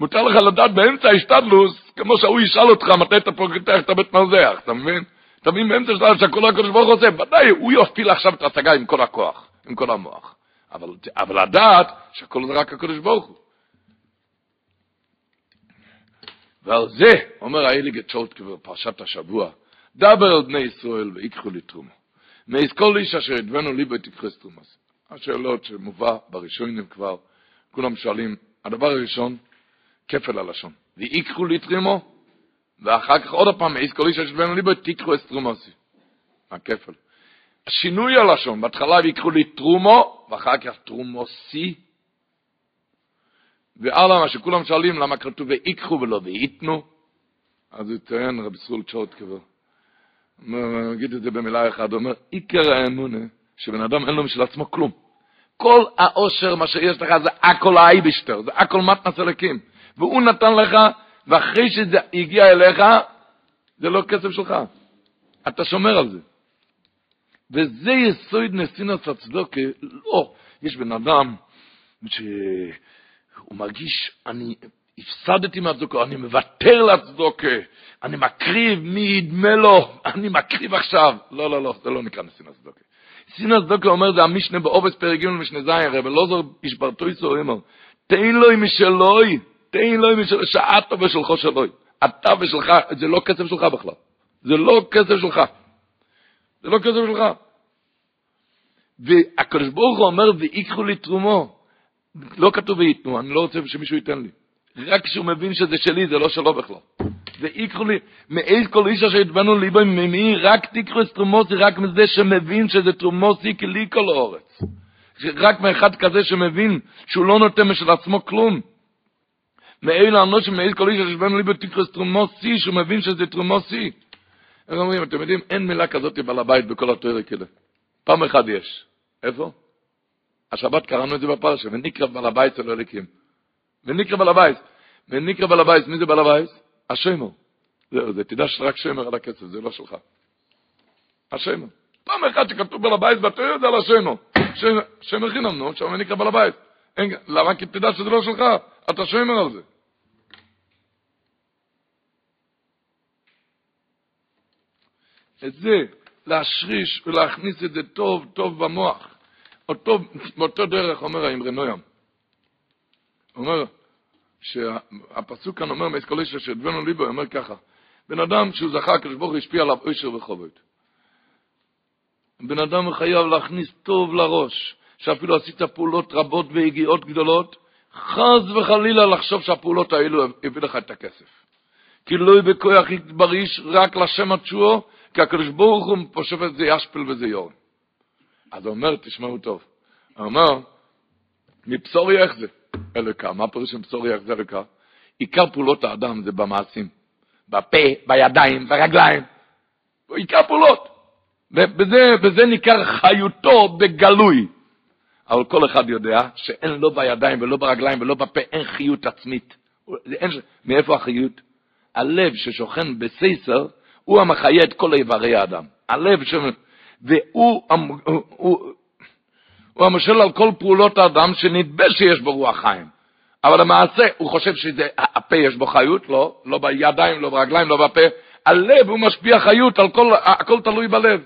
מותר לך לדעת באמצע ההשתדלוס, כמו שהוא ישאל אותך מתי אתה פותח את הבית מרזח, אתה מבין? אתה מבין באמצע השתדלוס שהכל הקדוש ברוך הוא עושה, ודאי, הוא יפעיל עכשיו את ההצגה עם כל הכוח, עם כל המוח. אבל, אבל לדעת שהכל זה רק הקדוש ברוך הוא. ועל זה, אומר האליגה צ'ולטקה בפרשת השבוע, דבר על בני ישראל ויקחו לי תרומה. מייס כל איש אשר הדבנו ליבו תקחו תרומס. השאלות שמובא בראשונים כבר, כולם שואלים, הדבר הראשון, כפל הלשון. ויקחו לי תרומו, ואחר כך עוד פעם, כל איש אשר הדבנו ליבו תקחו תרומסי. הכפל. השינוי הלשון, בהתחלה ויקחו לי תרומו, ואחר כך תרומוסי. והלאה, מה שכולם שואלים, למה כתוב ויקחו ולא וייתנו? אז הוא טוען, רב סרול צ'ורט כבר. נגיד את זה במילה אחת, הוא אומר, עיקר האמונה, שבן אדם אין לו משל עצמו כלום. כל העושר, מה שיש לך, זה הכל האייבשטר, זה הכל מתנס אלוקים. והוא נתן לך, ואחרי שזה הגיע אליך, זה לא כסף שלך. אתה שומר על זה. וזה יסוד נסינס הצדוקה, לא, יש בן אדם שהוא מרגיש, אני הפסדתי מהצדוקה, אני מוותר לצדוקה, אני מקריב, מי ידמה לו, אני מקריב עכשיו. לא, לא, לא, זה לא נקרא נסינס צדוקה. סינס צדוקה אומר, זה המשנה בעובס פרק ג' משנה ז', הרי ולא זו השברתו יסור אמר, תן לו משלוי, תן לו משלוי, שעתה ושלחו שלוי. אתה ושלך, זה לא כסף שלך בכלל. זה לא כסף שלך. זה לא כסף שלך. והקדוש ברוך הוא אומר, ויקחו לי תרומו. לא כתוב וייתנו, אני לא רוצה שמישהו ייתן לי. רק כשהוא מבין שזה שלי, זה לא שלו בכלל. ויקחו לי, מאיז כל איש אשר התבנו ליבו ממי, רק תיקחו את תרומוסי, רק מזה שמבין שזה תרומוסי כלי כל האורץ. רק מאחד כזה שמבין שהוא לא נותן משל עצמו כלום. מאיל האנוש מאיז כל איש ליבו תיקחו את תרומוסי, שהוא מבין שזה תרומוסי. הם אומרים, אתם יודעים, אין מילה כזאת בעל הבית בכל התואר כאלה. פעם אחת יש. איפה? השבת קראנו את זה בפרשה, ונקרא בעל הבית של אליקים. ונקרא בעל הבית. ונקרא בעל הבית, מי זה בעל הבית? השמר. זהו, זה, תדע שרק שמר על הכסף, זה לא שלך. השמר. פעם אחת שכתוב בעל הבית, ואתה יודע על השמר. שמר חינם, נו, שם נקרא בעל הבית. למה? כי תדע שזה לא שלך, אתה שמר על זה. את זה, להשריש ולהכניס את זה טוב טוב במוח. אותו, באותו דרך אומר האמרי נוים. אומר שהפסוק כאן אומר מאסקולישה שדבנו ליבו, אומר ככה, בן אדם שהוא זכה, הקדוש ברוך הוא השפיע עליו עושר וחובות. בן אדם חייב להכניס טוב לראש, שאפילו עשית פעולות רבות והגיעות גדולות, חס וחלילה לחשוב שהפעולות האלו הביא לך את הכסף. כי לא בכוח יתבריש רק לשם התשועו, כי הקדוש ברוך הוא פושף את זה ישפל וזה יורם. אז הוא אומר, תשמעו טוב, הוא אומר, מבשורי איך זה? אלוקה. מה פירוש מבשורי איך זה אלוקה? עיקר פעולות האדם זה במעשים. בפה, בידיים, ברגליים. עיקר פעולות. ובזה בזה ניכר חיותו בגלוי. אבל כל אחד יודע שאין לו בידיים ולא ברגליים ולא בפה, אין חיות עצמית. אין, מאיפה החיות? הלב ששוכן בסייסר, הוא המחיה את כל איברי האדם. הלב ש... והוא הוא, הוא המשל על כל פעולות האדם שנדבה שיש בו רוח חיים. אבל למעשה הוא חושב שהפה יש בו חיות, לא, לא בידיים, לא ברגליים, לא בפה. הלב הוא משפיע חיות, כל, הכל תלוי בלב.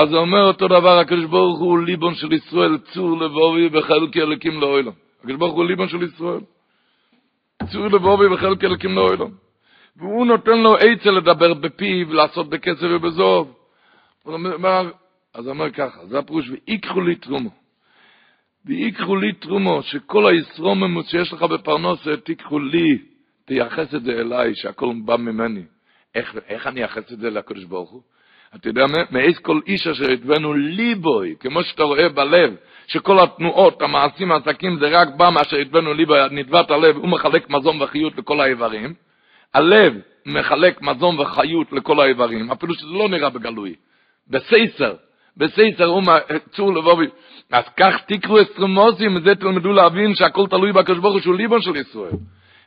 אז אומר אותו דבר, הקדוש ברוך הוא ליבון של ישראל, צור לבובי וחלקי אלוקים לאוילם. הקדוש ברוך הוא ליבון של ישראל. צור לבובי וחלקי אלוקים לאוילם. והוא נותן לו עצה לדבר בפיו, לעשות בכסף ובזוב. אז אומר ככה, זה הפירוש, ויקחו לי תרומו. ויקחו לי תרומו, שכל הישרוממות שיש לך בפרנסה, תיקחו לי, תייחס את זה אליי, שהכל בא ממני. איך, איך אני אייחס את זה לקדוש ברוך הוא? אתה יודע, מאיז כל איש אשר התבנו ליבוי, כמו שאתה רואה בלב, שכל התנועות, המעשים, העסקים, זה רק בא מאשר התבנו ליבוי, נדבת הלב, הוא מחלק מזון וחיות לכל האיברים. הלב מחלק מזון וחיות לכל האיברים, אפילו שזה לא נראה בגלוי. בסייסר, בסייסר הוא צור לבובי. אז כך תקרו אסטרומוסים, וזה תלמדו להבין שהכל תלוי בקדוש ברוך הוא שהוא ליבון של ישראל.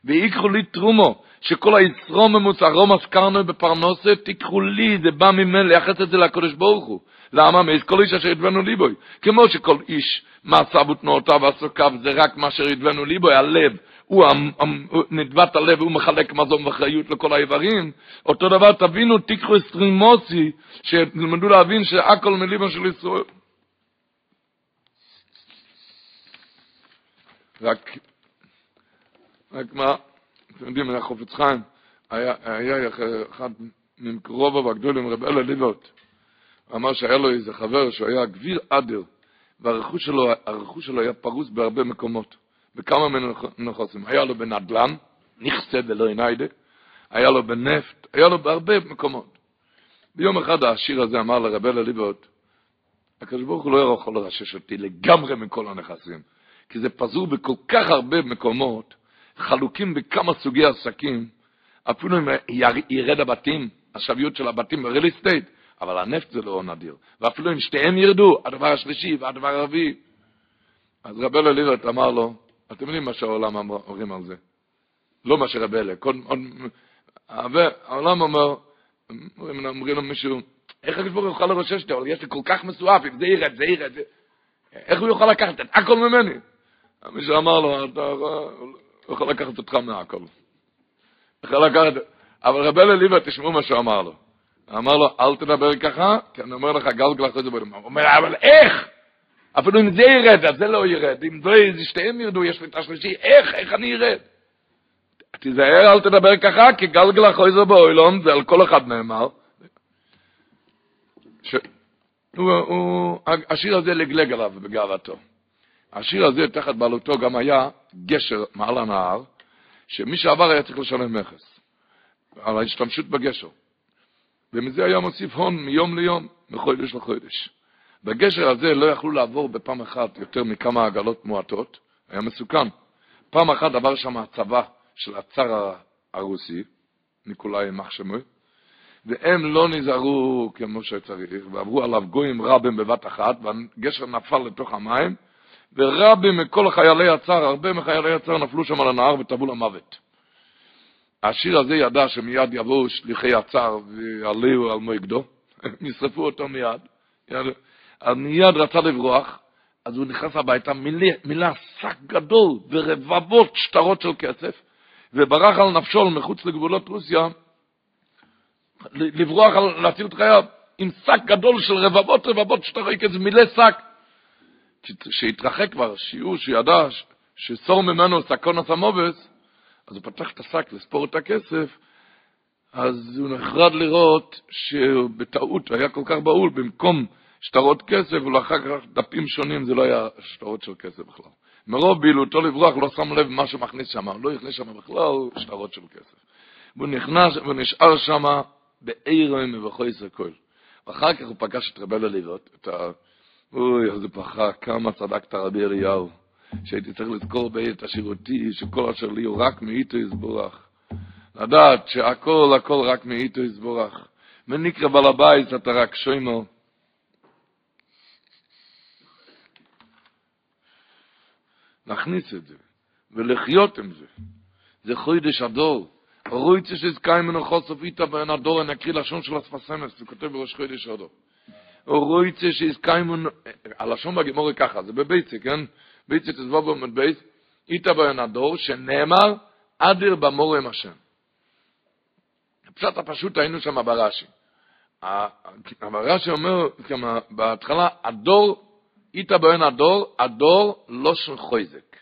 ויקחו לי תרומו, שכל הישרוממוס, הרומס קרנו בפרנסה, תיקחו לי, זה בא ממנו, לייחס את זה לקדוש ברוך הוא. למה? מאיז כל איש אשר ידבנו ליבוי. כמו שכל איש מעשיו ותנועותיו ועסוקיו זה רק מה אשר ידבנו ליבוי, הלב, הוא נדבת הלב, הוא מחלק מזון ואחריות לכל האיברים. אותו דבר, תבינו, תיקחו אסטרימוסי, שתלמדו להבין שהכל מליבו של ישראל. רק, רק מה, אתם יודעים, היה חופץ חיים, היה, היה אחד מקרוביו הגדולים, רב אלה ליבות, אמר שהיה לו איזה חבר שהיה גביר אדר, והרכוש שלו, שלו היה פרוס בהרבה מקומות, בכמה מנוחסים. היה לו בנדל"ן, נכסה ולא עיניידה, היה לו בנפט, היה לו בהרבה מקומות. ביום אחד העשיר הזה אמר לרב אלה ליבות, הקדוש ברוך הוא לא יכול לרשש אותי לגמרי מכל הנכסים, כי זה פזור בכל כך הרבה מקומות, חלוקים בכמה סוגי עסקים, אפילו אם ירד הבתים, השביות של הבתים ב-real estate, אבל הנפט זה לא נדיר. ואפילו אם שתיהם ירדו, הדבר השלישי והדבר הרביעי. אז רב אלה ליברט אמר לו, אתם יודעים מה שהעולם אומרים על זה. לא מה שרב אלה. העולם אומר, אומרים לו מישהו, איך הקדוש ברוך הוא יוכל לרושש אותי, אבל יש לי כל כך מסועף, אם זה ירד, זה ירד, איך הוא יוכל לקחת את הכל ממני? מישהו אמר לו, אתה יכול לקחת אותך מהכל. יכול לקחת, אבל רב אלה ליברט, תשמעו מה שהוא אמר לו. אמר לו, אל תדבר ככה, כי אני אומר לך, גלגל אחרי זה בוא הוא אומר, אבל איך? אפילו אם זה ירד, אז זה לא ירד. אם זה שתיהם ירדו, יש לי את השלישי, איך, איך אני ארד? תיזהר, אל תדבר ככה, כי גלגל אחרי זה באוילום, זה על כל אחד נאמר. ש... הוא, הוא, השיר הזה לגלג עליו בגאוותו. השיר הזה, תחת בעלותו, גם היה גשר מעל הנהר, שמי שעבר היה צריך לשלם מכס על ההשתמשות בגשר. ומזה היה מוסיף הון מיום ליום, מחודש לחודש. בגשר הזה לא יכלו לעבור בפעם אחת יותר מכמה עגלות מועטות, היה מסוכן. פעם אחת עבר שם הצבא של הצאר הרוסי, ניקולאי מחשמוי, והם לא נזהרו כמו שצריך, ועברו עליו גויים רבים בבת אחת, והגשר נפל לתוך המים, ורבים מכל חיילי הצאר, הרבה מחיילי הצאר נפלו שם על הנהר וטבעו למוות. השיר הזה ידע שמיד יבואו שליחי הצער ויעלו על מויגדו, נשרפו (laughs) אותו מיד, אז מיד רצה לברוח, אז הוא נכנס הביתה, מילא, מילא שק גדול ורבבות שטרות של כסף, וברח על נפשו מחוץ לגבולות רוסיה, לברוח, להציל את חייו, עם שק גדול של רבבות רבבות שטרי כסף, מילא שק. כשהתרחק כבר, שיעור שידע שסור ממנו סקונס המובס, אז הוא פתח את השק לספור את הכסף, אז הוא נחרד לראות שבטעות היה כל כך בהול, במקום שטרות כסף, ולאחר כך דפים שונים, זה לא היה שטרות של כסף בכלל. מרוב בהילותו לברוח, לא שם לב מה שמכניס שם, לא הכניס שם בכלל שטרות של כסף. והוא נכנס, ונשאר שם באירועים ובחויס הכל. ואחר כך הוא פגש את רבי לליבות, את ה... אוי, איזה פחה, כמה צדקת רבי אליהו. שהייתי צריך לזכור בעת השירותי, שכל אשר לי הוא רק מאיתו יסבורך. לדעת שהכל הכל רק מאיתו יסבורך. ונקרא בעל הבית אתה רק שוימו. להכניס את זה, ולחיות עם זה. זה חוידש הדור. רויצה שזכאי ממנו חוסף איתה הדור, אני אקריא לשון של הספסמס, זה כותב בראש חוידש הדור. רויצה שזכאי ממנו, הלשון בגמורי ככה, זה בביצה, כן? ביצת זבוב עמוד בייס, איתה בו ינדור, שנאמר, אדיר במורם השם. פשט הפשוט היינו שם ברש"י. הרש"י אומר, כמה, בהתחלה, הדור, איתה בו ינדור, הדור לא חויזק.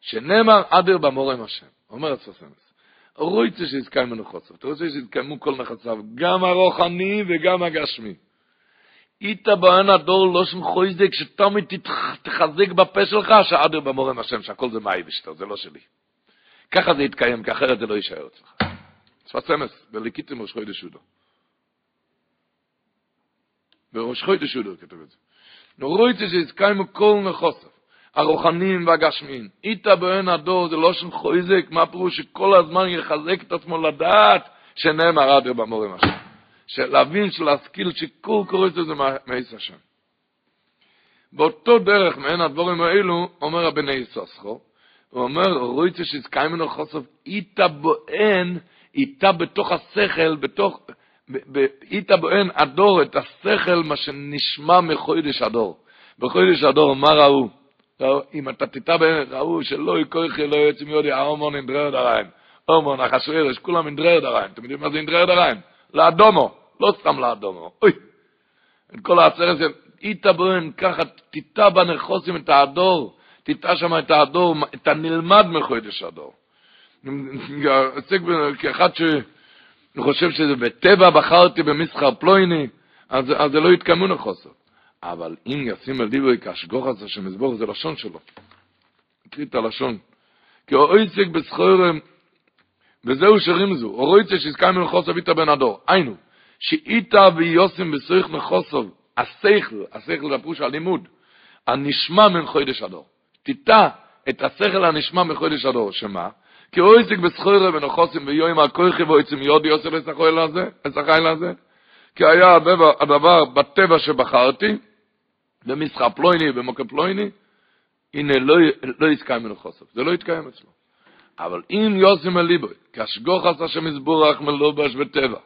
שנאמר, אדיר במורם השם. אומר הספסמס. רויצה שיזכאים מנוחוצות, רוצה שיזכאמו כל נכסיו, גם הרוחני וגם הגשמי. איתה בעין הדור לא שם חויזק, שתמיד תחזק בפה שלך, שעדר במורם השם, שהכל זה מאי בשטר, זה לא שלי. ככה זה יתקיים, כי אחרת זה לא יישאר אצלך. שפת סמס, בליקיתם ראש חוידש יודו. בראש חוידש יודו כתוב את זה. נורויצה שיזקיימו כל נחוסף, הרוחניים והגשמיים. איתה בעין הדור זה לא שם חויזק, מה פירוש שכל הזמן יחזק את עצמו לדעת שנאמר עדר במורם השם. להבין, להשכיל, שכל קורא זה מעץ השם. באותו דרך, מעין הדבורים האלו, אומר הבני יססחו, הוא אומר, רויצה שזכאי ממנו חוסף, איתה בוען, איתה בתוך השכל, בתוך, איתה בוען הדור, את השכל, מה שנשמע מחוידש הדור. בחוידש הדור, מה ראו? אם אתה בהם, ראו שלא יקויכי לא יוצא מיודי, ההומון אינדרר דריים. הומון, החשוארש, כולם אינדרר דריים. אתם יודעים מה זה אינדרר דריים? לאדומו, לא סתם לאדומו. אוי, את כל העצרת, איתה בוהן, ככה תיטע בנחוסים את האדור, תיטע שם את האדור, את הנלמד מחודש הדור. כאחד שחושב שזה בטבע בחרתי במסחר פלויני, אז, אז זה לא יתקיימו נחוסות. אבל אם ישים על דיבוי כשגוך הזה שמסבור זה לשון שלו. תקריא את הלשון. כי אויצק בסחורם, וזהו שרימזו, אורויצק שיזכאי מנחוסו איתה בן הדור. היינו, שאיתה ויוסים בסויך נחוסו, השכל, השכל זה הלימוד, הנשמע מן חודש הדור. תיטע את השכל הנשמע מחודש הדור, שמה? כי אויצק בסחורם ונחוסים ויואים הכויכי ואויצים יודי עושה לסחייל הזה, כי היה הדבר, בטבע שבחרתי, במשחק פלויני, במוקר פלויני, הנה לא, לא יתקיים ממנו חוסף, זה לא יתקיים אצלו. אבל אם יוסי מליבוי, כשגוך עשה שמסבורך מלובש בטבע,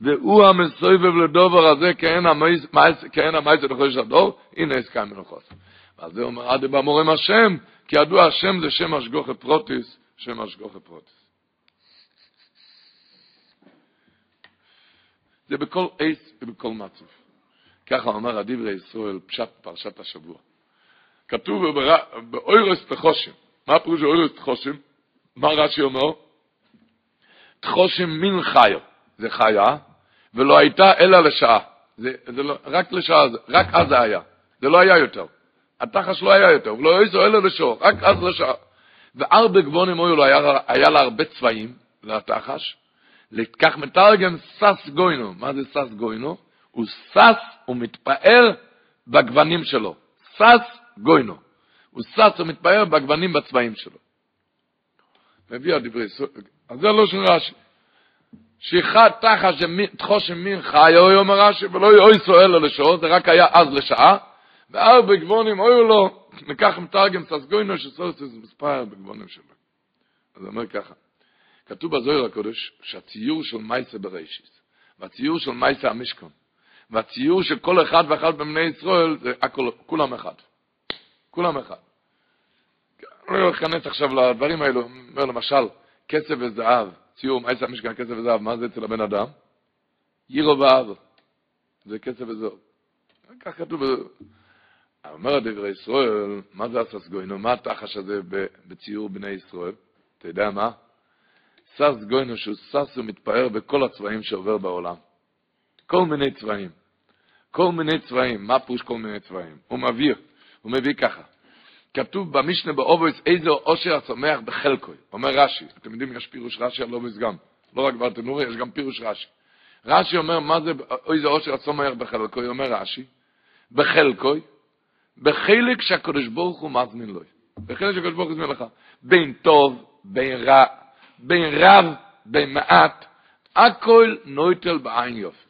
והוא המסויבב לדובר הזה כאין המייס לחודש הדור, הנה יתקיים ממנו חוסף. אז זה אומר, עדי במורם השם, כי ידוע השם זה שם השגחה פרטית, שם השגחה פרטית. זה בכל עץ ובכל מצב. ככה אומר הדברי ישראל, פשט פרשת השבוע. כתוב ועורות תחשים. מה פירוש עורות תחשים? מה רש"י אומר? תחשים מין חיה. זה חיה, ולא הייתה אלא לשעה. זה, זה לא, רק לשעה, רק אז זה היה. זה לא היה יותר. התחש לא היה יותר, ולא היה אלא לשעה, רק אז לשעה. וארבע גבונים היו לו, היה, היה לה הרבה צבעים, לתחש, לכך מתרגם סס גוינו. מה זה סס גוינו? הוא סס, הוא מתפאר בגוונים שלו. סס גוינו. הוא סס, הוא מתפאר בגוונים בצבעים שלו. מביא הדברי סוף, אז זה לא של רש"י. שיחד תחת תחושם חי, אוי אומר רש"י, ולא אוי סואל לו לשעות, זה רק היה אז לשעה, וארבע גבונים אוי לו, וכך מתרגם סס גוינו, שסוס זה מספר בגבונים שלו. אז הוא אומר ככה, כתוב בזוהר הקודש שהציור של מייסה בראשיס, והציור של מייסה המשכון, והציור של כל אחד ואחד בבני ישראל, זה הכל, כולם אחד. כולם אחד. אני לא אכנס עכשיו לדברים האלו, אומר למשל, כסף וזהב, ציור מייסה המשכון, כסף וזהב, מה זה אצל הבן אדם? יירו ואהב, זה כסף וזהב. כך כתוב, אומר דברי ישראל, מה זה הססגוינו, מה התחש הזה בציור בני ישראל? אתה יודע מה? סס גוינו שהוא סס ומתפאר בכל הצבעים שעובר בעולם. כל מיני צבעים. כל מיני צבעים. מה פירוש כל מיני צבעים? הוא מביא, הוא מביא ככה. כתוב במשנה באבות איזהו עשיר השמח בחלקו. אומר רש"י, אתם יודעים, יש פירוש רש"י על אבות גם. לא רק ברטנורא, יש גם פירוש רש"י. רש"י אומר, מה זה איזהו עשיר השמח בחלקו? אומר רש"י, בחלקו, בחלק שהקדוש ברוך הוא מזמין לו. בחלק שהקדוש ברוך הוא מזמין לך. בין טוב, בין רע, בין רב, בין מעט, הכל נוטל בעין יפה.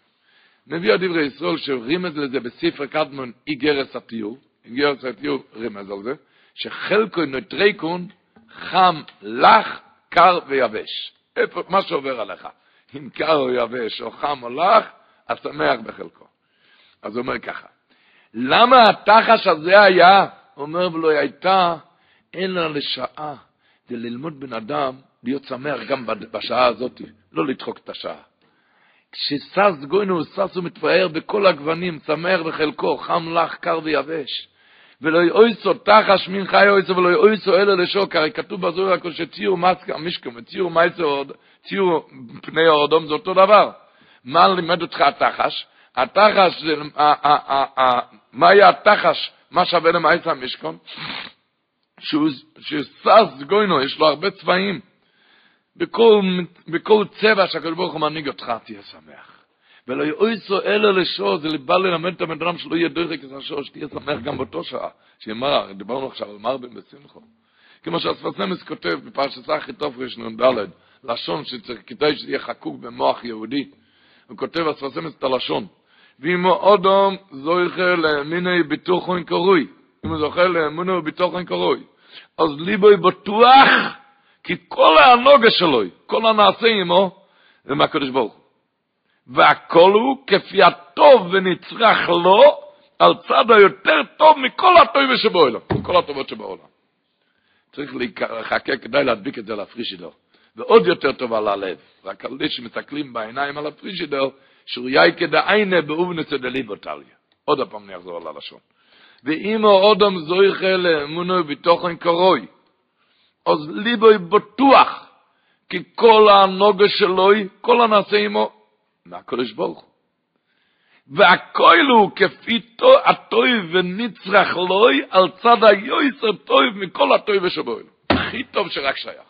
מביא הדברי ישראל שרימז לזה בספר קדמון אגרת הטיול, איגרס התיור רימז על זה, שחלקו נוטריקון חם, לח, קר ויבש. איפה, מה שעובר עליך. אם קר או יבש, או חם או לח, אז שמח בחלקו. אז הוא אומר ככה, למה התחש הזה היה? אומר, ולא הייתה, אלא לשעה, זה ללמוד בן אדם להיות שמח גם בשעה הזאת, לא לדחוק את השעה. כששש גוינו, שש ומתפאר בכל הגוונים, שמח בחלקו, חם לך, קר ויבש. ולא יאויסו תחש מן חי אויסו ולא יאויסו אלו לשוק, הרי כתוב בזוהר הכל שציור מסקה, משקום, וציור מייסו, ציור פני האודום זה אותו דבר. מה לימד אותך התחש? התחש, מה היה התחש, מה שווה למייסה המשכון? ששש גוינו, יש לו הרבה צבעים. בכל, בכל צבע שהקדוש ברוך הוא מנהיג אותך, תהיה שמח. ולא יאויסו אלא לשור, זה בא ללמד את אדם שלא יהיה דרך כזה שור, שתהיה שמח גם באותו שעה. שיאמר, דיברנו עכשיו על מרבין בשמחו. כמו שהספסמס כותב בפרשת אחיתוף רנ"ד, לשון שצריך, כדאי שזה חקוק במוח יהודי. הוא כותב הספסמס את הלשון. ואם אודום זוכה למיני ביטוחון קרוי, אם הוא זוכה לאמונו ביטוחון קרוי, אז ליבוי בטוח כי כל הנוגה שלו, כל הנעשה עמו, זה מהקדוש ברוך. והכל הוא כפי הטוב ונצרך לו, על צד היותר טוב מכל הטוב שבעולם, מכל הטובות שבעולם. צריך לחכה כדי להדביק את זה לפרישידר. ועוד יותר טוב על הלב. רק על זה שמסתכלים בעיניים על הפרישידר, שוריאי כדעיינה באובנסה דליבוטליה. עוד פעם אני אחזור על הלשון. ואם אודם זויכה לאמונו בתוכן קרוי, אז ליבוי בטוח, כי כל הנוגה שלוי, כל הנעשה עמו, מהקודש ברוך הוא. הוא כפי הטוי ונצרח לוי על צד היועץ הטוי מכל הטוי ושבוי. הכי טוב שרק שייך.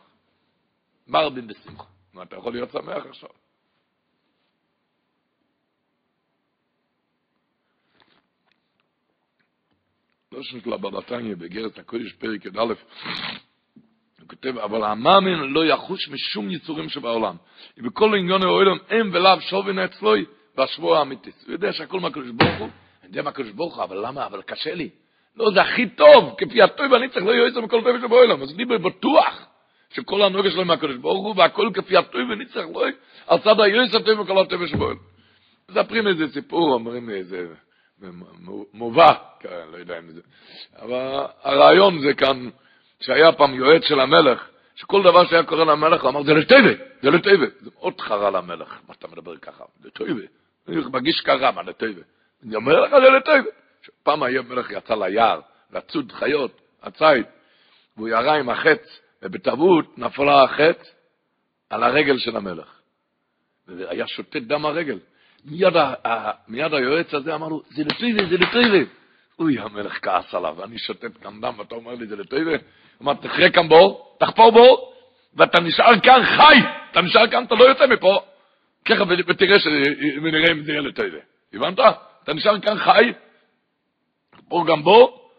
מרבים בשמחה. מה, אתה יכול להיות שמח עכשיו? לא של הבבתניה בגרת הקודש פרק י"א, הוא כותב, אבל המאמין לא יחוש משום יצורים שבעולם. ובכל עניון העולם אין ולאו שובין אצלוי בשבוע האמיתי. הוא יודע שהכל מהקדוש ברוך הוא, אני יודע מהקדוש ברוך הוא, אבל למה? אבל קשה לי. לא, זה הכי טוב, כפי הטוב הנצח לא יועץ מכל טוב שבעולם. אז ליבי בטוח שכל הנוגע שלו מהקדוש ברוך הוא, והכל כפי הטוב ונצח לא על צד היועץ הטוב מכל הטוב שבעולם. מספרים איזה סיפור, אומרים איזה... מובא, כן, לא יודע אם זה, אבל הרעיון זה כאן, שהיה פעם יועץ של המלך, שכל דבר שהיה קורה למלך, הוא אמר, זה לטייבה, זה לטייבה. זה מאוד חרה למלך, מה אתה מדבר ככה, לטייבה. אני מרגיש כרה, מה לטייבה. אני אומר לך, זה לטייבה. פעם המלך יצא ליער, לצוד חיות, הציד, והוא ירה עם החץ, ובטעות נפלה החץ על הרגל של המלך. והיה שותת דם הרגל. מיד, ה, מיד היועץ הזה אמר לו, זה לטויבה, זה לטויבה. אוי, המלך כעס עליו, אני שוטט כאן דם, ואתה אומר לי, זה לטויבה? אמר, תחרה כאן בור, תחפור בור, ואתה נשאר כאן חי, אתה נשאר כאן, אתה לא יוצא מפה. ככה, ותראה ונראה אם זה יהיה לטויבה. הבנת? אתה נשאר כאן חי, תחפור גם בור,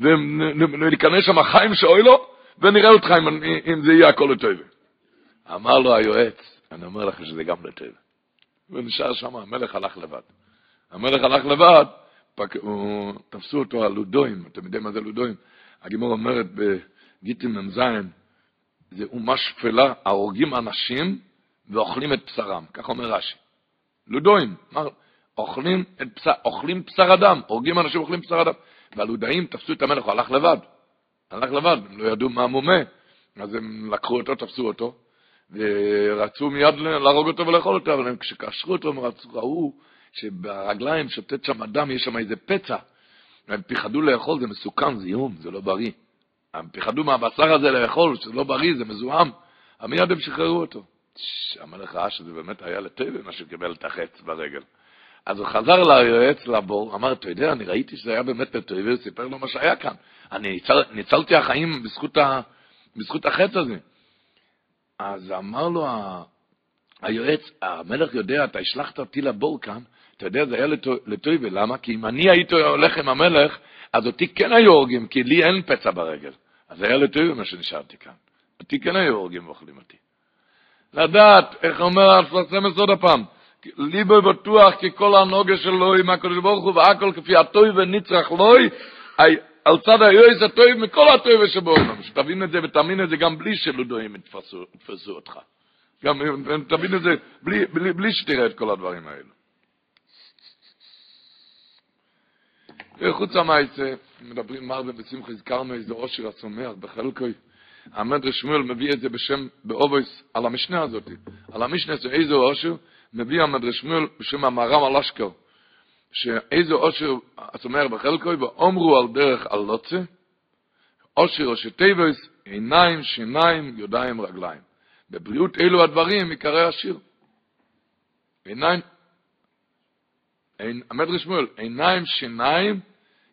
וניכנס שם חיים שאוי לו, ונראה אותך אם, אם זה יהיה הכל לטויבה. אמר לו היועץ, אני אומר לך שזה גם לטויבה. ונשאר שם, המלך הלך לבד. המלך הלך לבד, פק... הוא... תפסו אותו על לודוים, אתם יודעים מה זה לודוים? הגימור אומרת בגיטין מ"ז, זה אומה שפלה, ההורגים אנשים ואוכלים את בשרם, כך אומר רש"י. לודוים, מה, אוכלים, בשר, אוכלים בשר אדם, הורגים אנשים ואוכלים בשר אדם. והלודאים תפסו את המלך, הוא הלך לבד. הלך לבד, הם לא ידעו מה מומה, אז הם לקחו אותו, תפסו אותו, ורצו מיד להרוג אותו ולאכול אותו, אבל כשקשרו אותו, הם רצו, ראו שברגליים שוטט שם אדם, יש שם איזה פצע. הם פחדו לאכול, זה מסוכן, זיהום, זה לא בריא. הם פחדו מהבשר הזה לאכול, שזה לא בריא, זה מזוהם. מיד הם שחררו אותו. המלך ראה שזה באמת היה לטבע, מה שקיבל את החץ ברגל. אז הוא חזר ליועץ לבור, אמר, אתה יודע, אני ראיתי שזה היה באמת לטבע, וסיפר לו מה שהיה כאן. אני ניצל, ניצלתי החיים בזכות, ה, בזכות החץ הזה. אז אמר לו היועץ, המלך יודע, אתה השלחת אותי לבור כאן, אתה יודע, זה היה לטויבה, למה? כי אם אני הייתי הולך עם המלך, אז אותי כן היו הורגים, כי לי אין פצע ברגל. אז היה לטויבה מה שנשארתי כאן. אותי כן היו הורגים ואוכלים אותי. לדעת, איך אומר הפרסמס עוד הפעם, ליבו בטוח כי כל הנוגה שלו עם הקדוש ברוך הוא והכל כפי הטוי ונצרח לוי, על צד היועץ הטוב מכל הטוב שבעולם. שתבין את זה ותאמין את זה גם בלי שלודויים יתפסו אותך. גם תבין את זה בלי, בלי, בלי שתראה את כל הדברים האלו. וחוץ המעשה, מדברים מרבה בשמחה, הזכרנו איזה עושר הצומח בחלקוי. המדרש שמואל מביא את זה בשם, באובויס, על המשנה הזאת. על המשנה זה איזה עושר, מביא המדרש שמואל בשם המהר"ם על אשכר. שאיזהו עשיר השמח בחלקו, ואומרו על דרך הלצה, עשיר ראשי תיבות, עיניים, שיניים, ידיים, רגליים. בבריאות אלו הדברים עיקרי העושר. עיניים, המדרש שמואל, עיניים, שיניים,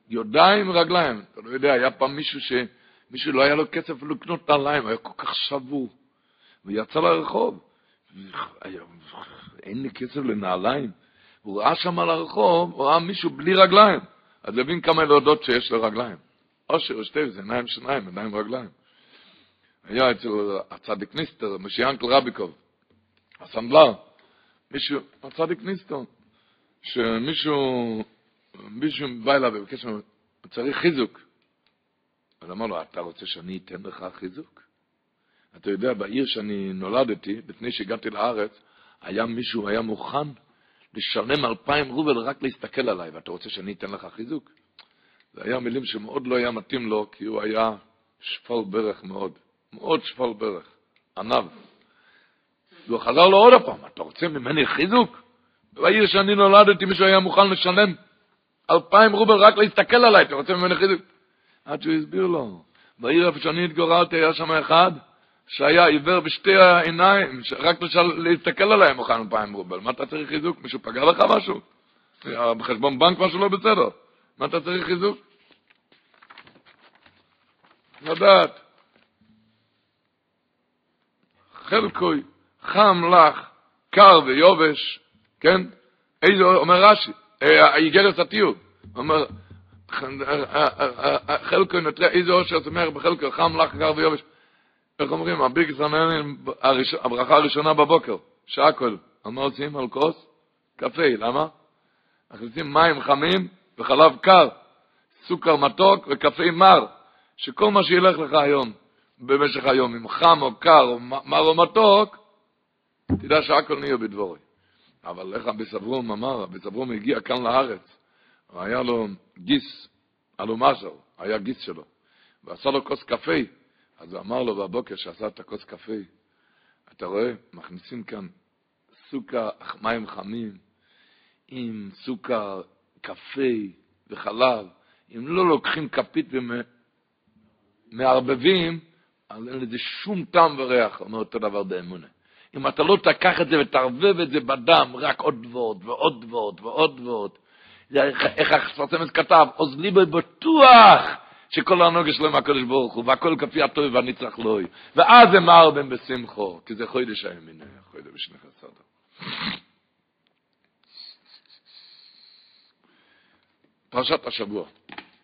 ידיים, רגליים. אתה לא יודע, היה פעם מישהו ש... מישהו לא היה לו כסף לקנות נעליים, היה כל כך שבור. ויצא לרחוב. אין לי כסף לנעליים. הוא ראה שם על הרחוב, הוא ראה מישהו בלי רגליים. אז הבין כמה להודות שיש לו רגליים. עושר ושתי, זה עיניים שניים, עיניים ורגליים. היה אצל הצדיק ניסטר, משיאנקל רביקוב, הסנדלר, מישהו, הצדיק ניסטר, שמישהו, מישהו בא אליו ובקש ממנו, הוא צריך חיזוק. אז אמר לו, אתה רוצה שאני אתן לך חיזוק? אתה יודע, בעיר שאני נולדתי, לפני שהגעתי לארץ, היה מישהו, היה מוכן לשלם אלפיים רובל רק להסתכל עליי, ואתה רוצה שאני אתן לך חיזוק? זה היה מילים שמאוד לא היה מתאים לו, כי הוא היה שפל ברך מאוד, מאוד שפל ברך, ענב. והוא חזר לו עוד פעם, אתה רוצה ממני חיזוק? בעיר שאני נולדתי מישהו היה מוכן לשלם אלפיים רובל רק להסתכל עליי, אתה רוצה ממני חיזוק? עד שהוא הסביר לו, בעיר איפה שאני התגוררתי היה שם אחד שהיה עיוור בשתי העיניים, רק לשל... להסתכל עליי מוכן אלפיים רובל. מה אתה צריך חיזוק? מישהו פגע לך משהו? בחשבון בנק משהו לא בסדר. מה אתה צריך חיזוק? לדעת. חלקוי, חם לך, קר ויובש, כן? איזה, אומר רש"י, האיגרת התיעוד, אומר, חלקוי נטרע, איזה אושר צומח בחלקוי, חם לך, קר ויובש. איך אומרים, הביגס הנהנים, הברכה הראשונה בבוקר, שעה כל, על מה עושים? על כוס? קפה, למה? מכניסים מים חמים וחלב קר, סוכר מתוק וקפה מר, שכל מה שילך לך היום, במשך היום, אם חם או קר או מר או מתוק, תדע שהכל נהיה בדבורי. אבל איך אביסברום אמר, אביסברום הגיע כאן לארץ, היה לו גיס, מזל, היה גיס שלו, ועשה לו כוס קפה, אז הוא אמר לו בבוקר שעשה את הכוס קפה, אתה רואה, מכניסים כאן סוכר, מים חמים, עם סוכר, קפה וחלב, אם לא לוקחים כפית ומערבבים, אז אין לזה שום טעם וריח, אומר אותו דבר באמונה. אם אתה לא תקח את זה ותערבב את זה בדם, רק עוד ועוד ועוד ועוד ועוד ועוד, איך החסרסמס כתב, עוז ליבו בטוח שכל הנוגע שלו עם הקדוש ברוך הוא, והכל כפי הטוב והנצח לא יהיה. ואז הם מרבים בשמחו, כי זה חוידש הימיני, חוידש בשני חסדו. פרשת השבוע,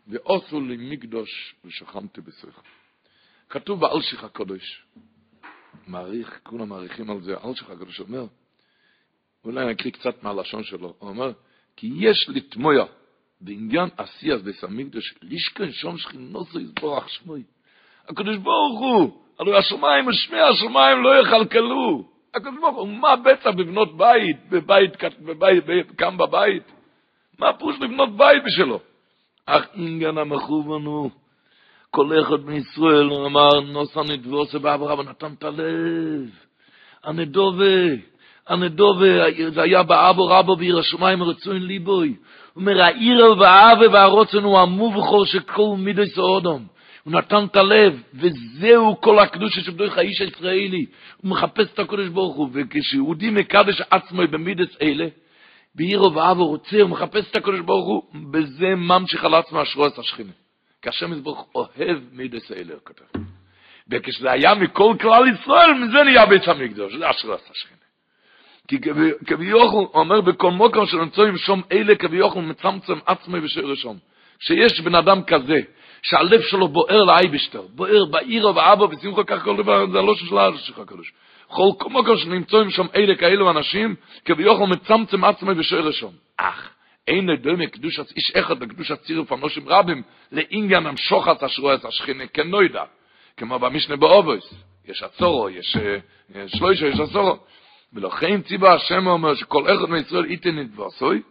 ועושו לי מקדוש ושכמתי בסך. כתוב באלשיך הקודש, מעריך, כולם מעריכים על זה, אלשיך הקודש אומר, אולי אני אקריא קצת מהלשון שלו, הוא אומר, כי יש לתמויה בעניין עשייס המקדש, לישכן שום שכינוסו יסבורך שמוי. הקדוש ברוך הוא, הלוא השמיים ושמי השמיים לא יכלכלו. הקדוש ברוך הוא, מה בטח בבנות בית, בבית, בבית, כאן בבית? מה פירוש לבנות בית בשלו? אך אינגן המכוון הוא, כל אחד מישראל, אמר, נוסע נדבוסה באברהם, ונתן את הלב. הנדובה, הנדובה, זה היה באבו רבו בעיר השמיים רצוין ליבוי. הוא אומר, העיר והאווה והרוצן הוא המובחור של כל מידי סעודום. הוא נתן את הלב, וזהו כל הקדושה שבדרך האיש הישראלי. הוא מחפש את הקודש ברוך הוא, וכשיהודי מקדש עצמו במידס אלה, בעירו ואבו רוצה, הוא מחפש את הקודש ברוך הוא, בזה ממשיך על עצמו אשרו את השכינה. כי השם יזבוך אוהב מידס אלה, הוא כותב. וכשזה היה מכל כלל ישראל, מזה נהיה בית המקדוש, זה אשרו את השכינה. כי כביכול, אומר בכל מוקר שנמצאים שום אלה, כביכול מצמצם עצמי ושרשום. שיש בן אדם כזה, שהלב שלו בוער לאייבשטר, בוער בעיר ובאבא, ושמחו כך כל דבר, זה לא של שלך הקדוש. כל מוקר שנמצאים שם אלה כאלו אנשים, כביכול מצמצם עצמי ושרשום. אך, אין דומה קדוש איש אחד בקדוש הצירוף אנושים רבים, לעניין המשוחת אשרועס השכינה כנוידע, כמו במשנה באובויס. יש עצורו, יש שלוישו, יש עצורו. ולכן ציבה השם אומר שכל אחד מישראל ייתן נתבסוי,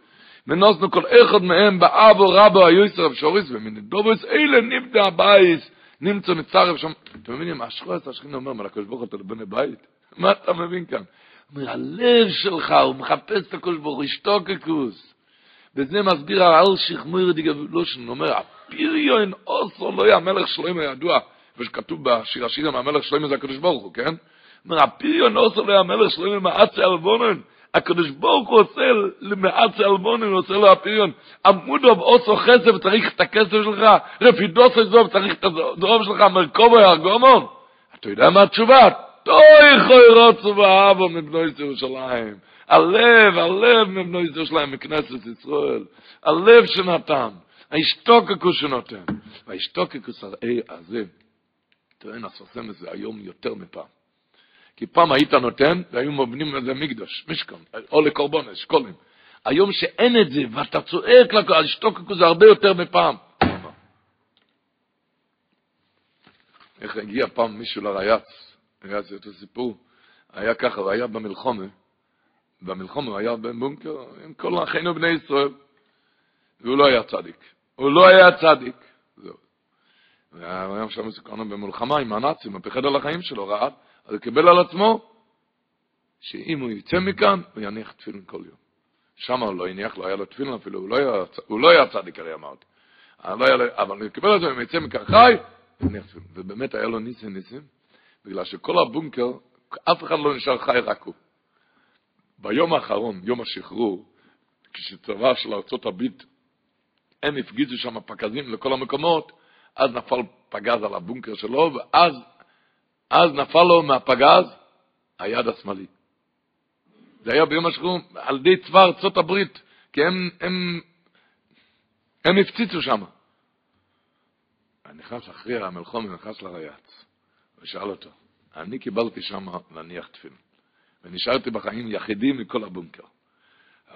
ונוסנו כל אחד מהם באבו רבו היוסר ושורס, ומנדובוס אלה נבדה הבייס, נמצא נצרף שם. אתם מבינים, אשרו את השכין אומר, מה לקדוש ברוך אתה לבני בית? מה אתה מבין כאן? אומר, הלב שלך, הוא מחפש את הקדוש ברוך הוא, השתוקקוס. וזה מסביר על שכמור דיגבלושן, הוא אומר, הפיריון אוסו לא יהיה המלך שלמה ידוע, ושכתוב בשיר השירים, המלך שלמה זה הקדוש ברוך הוא, כן? אומר, הפיריון אוסו לא יהיה המלך שלמה מעצי אלבונן, הקדוש ברוך הוא עושה למעצי אלבונן, עושה לו הפיריון, עמודוב אוסו חסד, צריך את הכסף שלך, רפידוס איזוב, צריך את הדרוב שלך, מרכובו ירגומון. אתה יודע מה התשובה? תוי חוי רוצו ואהבו מבנויס ירושלים. הלב, הלב מבנויס ירושלים, מכנסת ישראל. הלב שנתן, ההשתוקקוס שנותן. וההשתוקקוס הזה, טוען הסוסם הזה היום יותר מפעם. כי פעם היית נותן, והיו מבנים לזה מקדוש, משכון, או לקורבונס, שקולים. היום שאין את זה, ואתה צועק לכל, ההשתוקקוס זה הרבה יותר מפעם. איך הגיע פעם מישהו לרייץ, היה זה אותו סיפור, היה ככה, והיה במלחומה, במלחום הוא היה בבונקר עם כל אחינו בני ישראל, והוא לא היה צדיק. הוא לא היה צדיק. זהו. והיום שם מסוכנו במלחמה עם הנאצים, הוא פחד על החיים שלו, רעב, אז הוא קיבל על עצמו שאם הוא יצא מכאן, הוא יניח תפילין כל יום. שם הוא לא הניח, לא היה לו תפילין אפילו, הוא לא היה, הוא לא היה צדיק, הרי אמרתי. לא היה, אבל הוא קיבל על זה, אם יצא מכאן חי, יניח תפילין. ובאמת היה לו ניסים ניסים, בגלל שכל הבונקר, אף אחד לא נשאר חי, רק הוא. ביום האחרון, יום השחרור, כשצבא של ארה"ב, הם הפגיזו שם פגזים לכל המקומות, אז נפל פגז על הבונקר שלו, ואז אז נפל לו מהפגז היד השמאלית. זה היה ביום השחרור על ידי צבא ארצות הברית, כי הם, הם, הם הפציצו שם. נכנס אחרי המלחום, נכנס לרייץ, ושאל אותו, אני קיבלתי שם להניח תפילין, ונשארתי בחיים יחידי מכל הבונקר.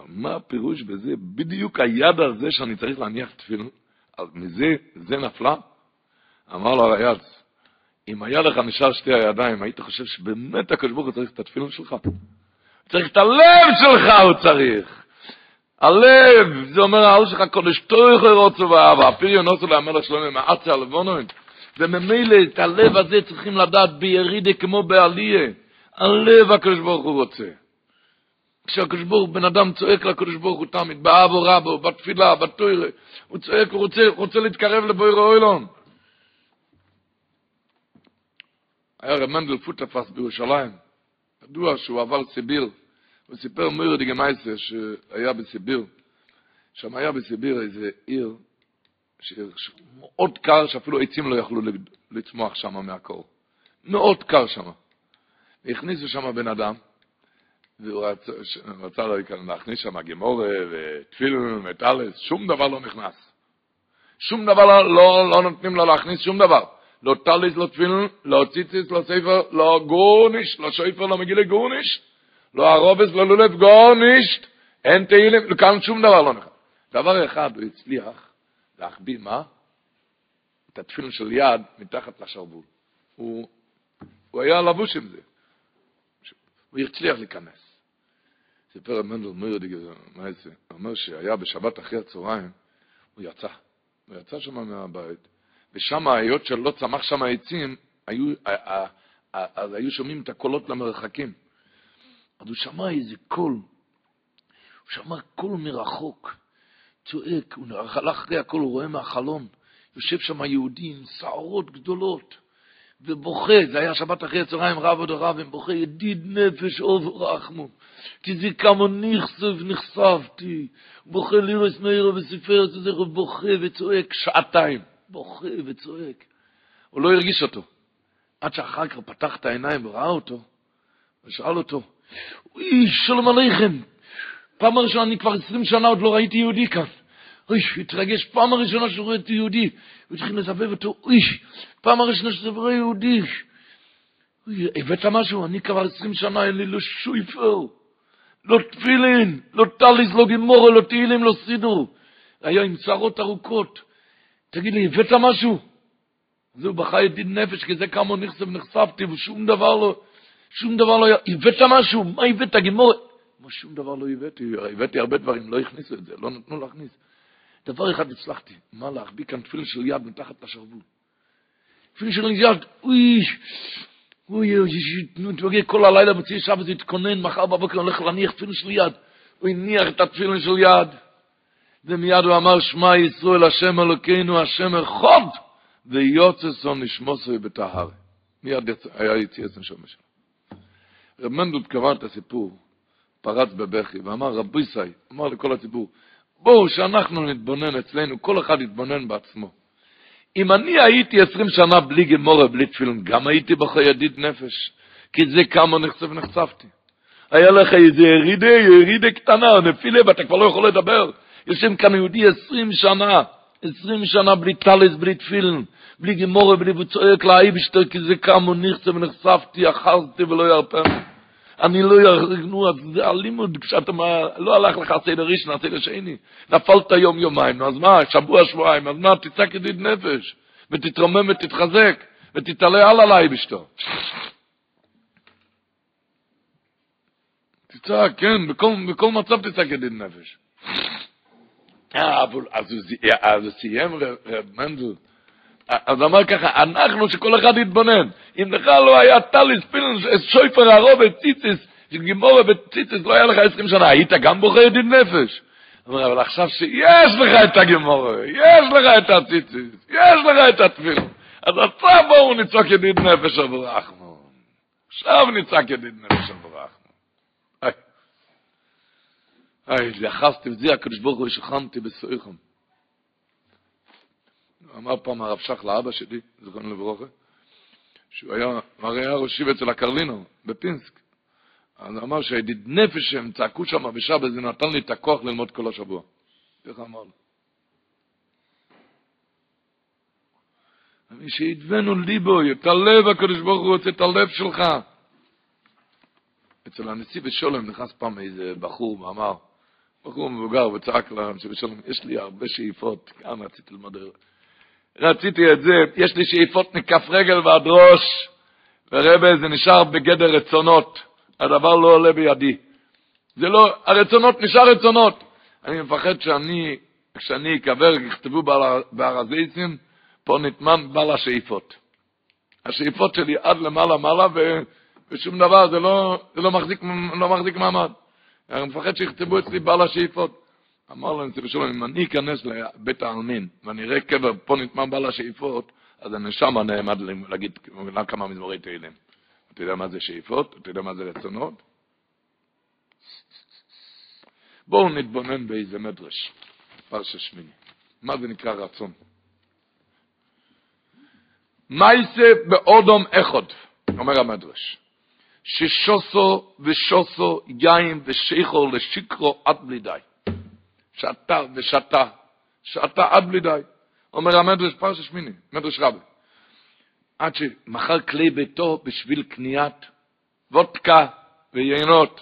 מה הפירוש בזה? בדיוק היד הזה שאני צריך להניח תפילין, אז מזה, זה נפלה? אמר לו הרייץ, אם היה לך נשאר שתי הידיים, היית חושב שבאמת הקדוש ברוך הוא צריך את התפילין שלך? צריך את הלב שלך, הוא צריך. הלב, זה אומר, העל שלך קודש תויכו רוצו ואהבה, הפריון עושו להמלך שלום עם האצה הלבונוין, וממילא את הלב הזה צריכים לדעת בירידה כמו בעליה. הלב הקדוש ברוך הוא רוצה. כשהקדוש ברוך בן אדם צועק לקדוש ברוך הוא תמיד, באבו רבו, בתפילה, בתוירה, הוא צועק, הוא רוצה, רוצה להתקרב לבויר אוילון. היה רב מנדל פוטפס בירושלים, ידוע שהוא עבר סיביר, הוא סיפר מירי דגמייסה שהיה בסיביר, שם היה בסיביר איזה עיר מאוד קר, שאפילו עצים לא יכלו לצמוח שם מהקור. מאוד קר שם. והכניסו שם בן אדם, והוא רצה, רצה להכניס שם גימורה ותפילין וטלס, שום דבר לא נכנס. שום דבר לא, לא, לא נותנים לו להכניס שום דבר. לא טליס, לא תפילין, לא ציציס, לא ספר, לא גורניש, לא שויפר, לא מגילי גורניש, לא הרובס, לא לולב גורניש, אין תהילים, כאן שום דבר לא נכנס. דבר אחד הוא הצליח להחביא, מה? את התפילין של יד מתחת לשרוול. הוא, הוא היה לבוש עם זה. הוא הצליח להיכנס. סיפר מנדל זה? הוא אומר שהיה בשבת אחרי הצהריים, הוא יצא. הוא יצא שם מהבית, ושם, היות שלא צמח שם העצים, היו, אז היו שומעים את הקולות למרחקים. אז הוא שמע איזה קול, הוא שמע קול מרחוק, צועק, הוא הלך אחרי הקול, הוא רואה מהחלון, יושב שם יהודי עם שערות גדולות, ובוכה, זה היה שבת אחרי הצהריים, רב עוד רב, הם בוכה, ידיד נפש אוב רחמו, כי זה כמה נכסף נחשפתי, בוכה לירס מאירו וספר, זה בוכה וצועק שעתיים. בוכה וצועק. הוא לא הרגיש אותו. עד שאחר כך פתח את העיניים וראה אותו, ושאל אותו, אוי, שלום עליכם, פעם הראשונה, אני כבר עשרים שנה עוד לא ראיתי יהודי כאן. אוי, התרגש, פעם הראשונה שראיתי יהודי, הוא התחיל לסבב אותו, אוי, פעם הראשונה שזה רואה יהודי. אוי, הבאת משהו? אני כבר עשרים שנה, אין לי לא שויפר, לא תפילין, לא טליס, לא גימורו, לא תהילים, לא סידור. היה עם שערות ארוכות. תגיד לי, הבאת משהו? זהו, בכה ידיד נפש, כי זה כמה נחשף נחשפתי, ושום דבר לא, שום דבר לא, הבאת משהו? מה הבאת, גימור? מה שום דבר לא הבאתי, הבאתי הרבה דברים, לא הכניסו את זה, לא נתנו להכניס. דבר אחד הצלחתי, מה להחביא כאן תפילין של יד מתחת לשרוול. תפילין של יד, אוי, אוי, אוי, נתווגע כל הלילה בציר שבת, יתכונן, מחר בבוקר הולך להניח תפילין של יד. הוא הניח את התפילין של יד. ומיד הוא אמר, שמע ישראל השם אלוקינו השם אחד, ויוצסו נשמוסו בטהר. מיד היה יציאס נשום שלו. רב מנדל קבע את הסיפור, פרץ בבכי, ואמר, רבי סי, אמר לכל הציבור, בואו שאנחנו נתבונן אצלנו, כל אחד יתבונן בעצמו. אם אני הייתי עשרים שנה בלי גמורה, בלי תפילין, גם הייתי בכה ידיד נפש, כי זה כמה נחשף נחשפתי. היה לך איזה ירידה, ירידה קטנה, נפילה, ואתה כבר לא יכול לדבר. יושב כאן יהודי עשרים שנה, עשרים שנה בלי טלס, בלי תפילין, בלי גמורה, בלי צועק לאייבשטר, כי זה כמה נכסה ונחשפתי, אחזתי ולא ירפם. אני לא ירגנו, אז זה הלימוד, כשאתה לא הלך לך סדר ראשון, הסדר שני, נפלת יום יומיים, אז מה, שבוע שבועיים, אז מה, תצעק ידיד נפש, ותתרומם ותתחזק, ותתעלה על עליי בשתו. תצעק, כן, בכל מצב תצעק ידיד נפש. אה, אבל אז הוא סיים רב מנדל. אז אמר ככה, אנחנו שכל אחד יתבונן, אם לך לא היה טליס פילן, שויפר הרוב ציציס, גימורה וציציס, לא היה לך עשרים שנה, היית גם בוחר ידיד נפש? אומר, אבל עכשיו שיש לך את הגימורה, יש לך את הציציס, יש לך את התפיל, אז עכשיו בואו נצעק ידיד נפש רחמון. עכשיו נצעק ידיד נפש רחמון. היי, יחסתי וזה הקדוש ברוך הוא שכנתי בסויכם. אמר פעם הרב שך לאבא שלי, זכרנו לברוכה, שהוא היה, הרי היה ראש אצל הקרלינו, בפינסק. אז אמר שהידיד נפש שהם צעקו שם בשבת, זה נתן לי את הכוח ללמוד כל השבוע. איך אמר לו? אני שידבנו ליבו, את הלב הקדוש ברוך הוא רוצה את הלב שלך. אצל הנשיא בשולם נכנס פעם איזה בחור ואמר, בחור מבוגר וצעק לאנשי בשולם, יש לי הרבה שאיפות, גם רציתי ללמוד רציתי את זה, יש לי שאיפות מכף רגל ועד ראש, ורבה זה נשאר בגדר רצונות, הדבר לא עולה בידי. זה לא, הרצונות נשאר רצונות. אני מפחד שאני, כשאני אקבר, יכתבו בהר הזיצים, פה נטמן בעל השאיפות. השאיפות שלי עד למעלה מעלה, ו, ושום דבר, זה לא, זה לא מחזיק, לא מחזיק מעמד. אני מפחד שיכתבו אצלי בעל השאיפות. אמר לו נציב שלום, אם אני אכנס לבית העלמין ואני אראה קבר, פה נטמע בעל השאיפות, אז שם נעמד להגיד כמה מזמורי תהילים. אתה יודע מה זה שאיפות? אתה יודע מה זה רצונות? בואו נתבונן באיזה מדרש, פרשה שמיני. מה זה נקרא רצון? מייסה באודום אחד, אומר המדרש, ששוסו ושוסו יין ושיכו לשיקרו עד בלי די. שתה ושתה, שתה עד בלי די. אומר המדרש פרשה שמיני, מדרש רבי. עד שמכר כלי ביתו בשביל קניית וודקה ויינות.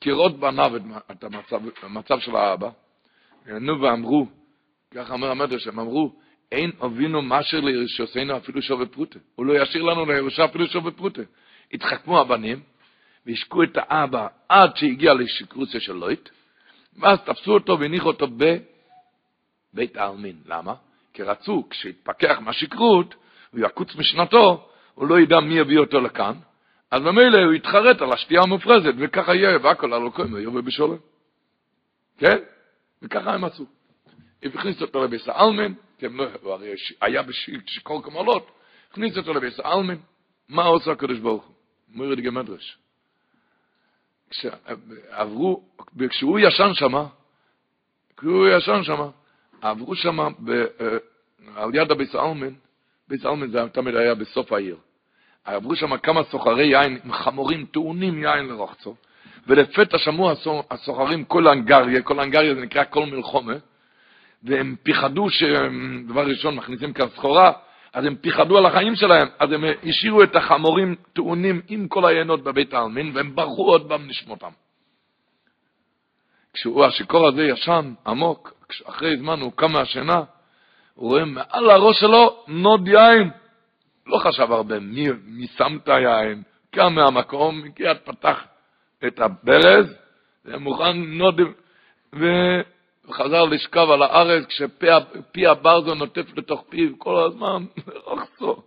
כראות בניו את המצב, המצב של האבא, נו ואמרו, ככה אומר המדרש, הם אמרו, אין אבינו מאשר לירשוסנו אפילו שווה פרוטה. הוא לא ישאיר לנו לירושה אפילו שווה פרוטה. התחכמו הבנים, והשקו את האבא עד שהגיע לשקרוסיה של לויט, ואז תפסו אותו והניחו אותו בבית העלמין. למה? כי רצו, כשהתפכח מהשכרות, הוא יקוץ משנתו, הוא לא ידע מי יביא אותו לכאן, אז ממילא הוא יתחרט על השתייה המופרזת, וככה יהיה, והכל על הלוקוים ויובא בשולם. כן? וככה הם עשו. הכניס אותו לביס האלמן, לא, הוא הרי היה בשיכור כמולות, הכניס אותו לביס האלמן, מה עושה הקדוש ברוך הוא? מוריד גמדרש. כשעברו, כשהוא ישן שמה, כשהוא ישן שמה, עברו שמה אה, על יד הביס האלמן, ביס האלמן זה תמיד היה בסוף העיר. עברו שם כמה סוחרי יין עם חמורים טעונים יין לרוחצו, ולפתע שמעו הסוחרים כל אנגריה, כל אנגריה זה נקרא כל מלחומה, והם פיחדו שדבר ראשון מכניסים כאן סחורה, אז הם פיחדו על החיים שלהם, אז הם השאירו את החמורים טעונים עם כל היינות בבית העלמין, והם ברחו עוד פעם נשמותם. כשהוא, השיכור הזה ישן עמוק, אחרי זמן הוא קם מהשינה, הוא רואה מעל הראש שלו נוד יין. לא חשב הרבה מי, מי שם את היין, קם מהמקום, מיד פתח את הברז, ומוכן נוד, וחזר לשכב על הארץ, כשפי הברזו נוטף לתוך פיו כל הזמן, (laughs) רחצו.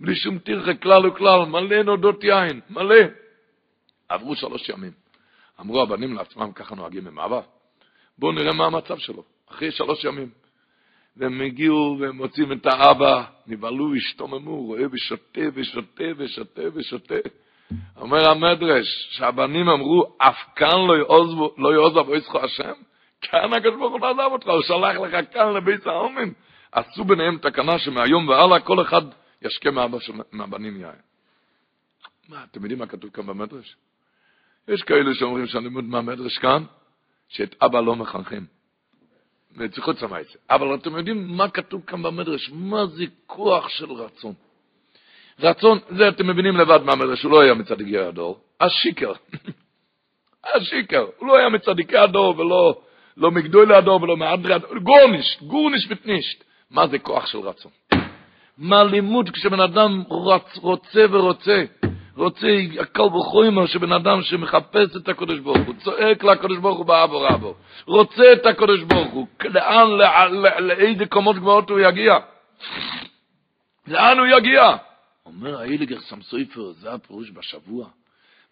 בלי שום טרחה כלל וכלל, מלא נודות יין, מלא. עברו שלוש ימים. אמרו הבנים לעצמם, ככה נוהגים עם אבא, בואו נראה מה המצב שלו, אחרי שלוש ימים. והם הגיעו והם מוצאים את האבא, נבהלו, השתוממו, רואה ושותה ושותה ושותה ושותה. אומר המדרש, שהבנים אמרו, אף כאן לא יעוזבו, לא יעוזבו ויצחו השם, כאן הקדוש ברוך הוא עזב אותך, הוא שלח לך כאן לבית העלמין. עשו ביניהם תקנה שמהיום והלאה כל אחד ישקה מאבא של, מהבנים יין. מה, אתם יודעים מה כתוב כאן במדרש? יש כאלה שאומרים שהלימוד מהמדרש כאן, שאת אבא לא מחנכים. וצריכות סמייסה. אבל אתם יודעים מה כתוב כאן במדרש? מה זה כוח של רצון? רצון, זה אתם מבינים לבד מהמדרש, הוא לא היה מצדיקי הדור, השיקר. (laughs) השיקר, הוא לא היה מצדיקי הדור ולא לא מגדולי הדור ולא מאדרי הדור, גורניש, גורניש ותנישט. מה זה כוח של רצון? מה לימוד כשבן אדם רוצ, רוצה ורוצה, רוצה הכל בחוימר שבן אדם שמחפש את הקודש ברוך הוא, צועק לקודש ברוך הוא באבו רבו, רוצה את הקודש ברוך הוא, לאן, לאיזה קומות גבוהות הוא יגיע? לאן הוא יגיע? אומר האיליגר סמסויפר, זה הפירוש בשבוע,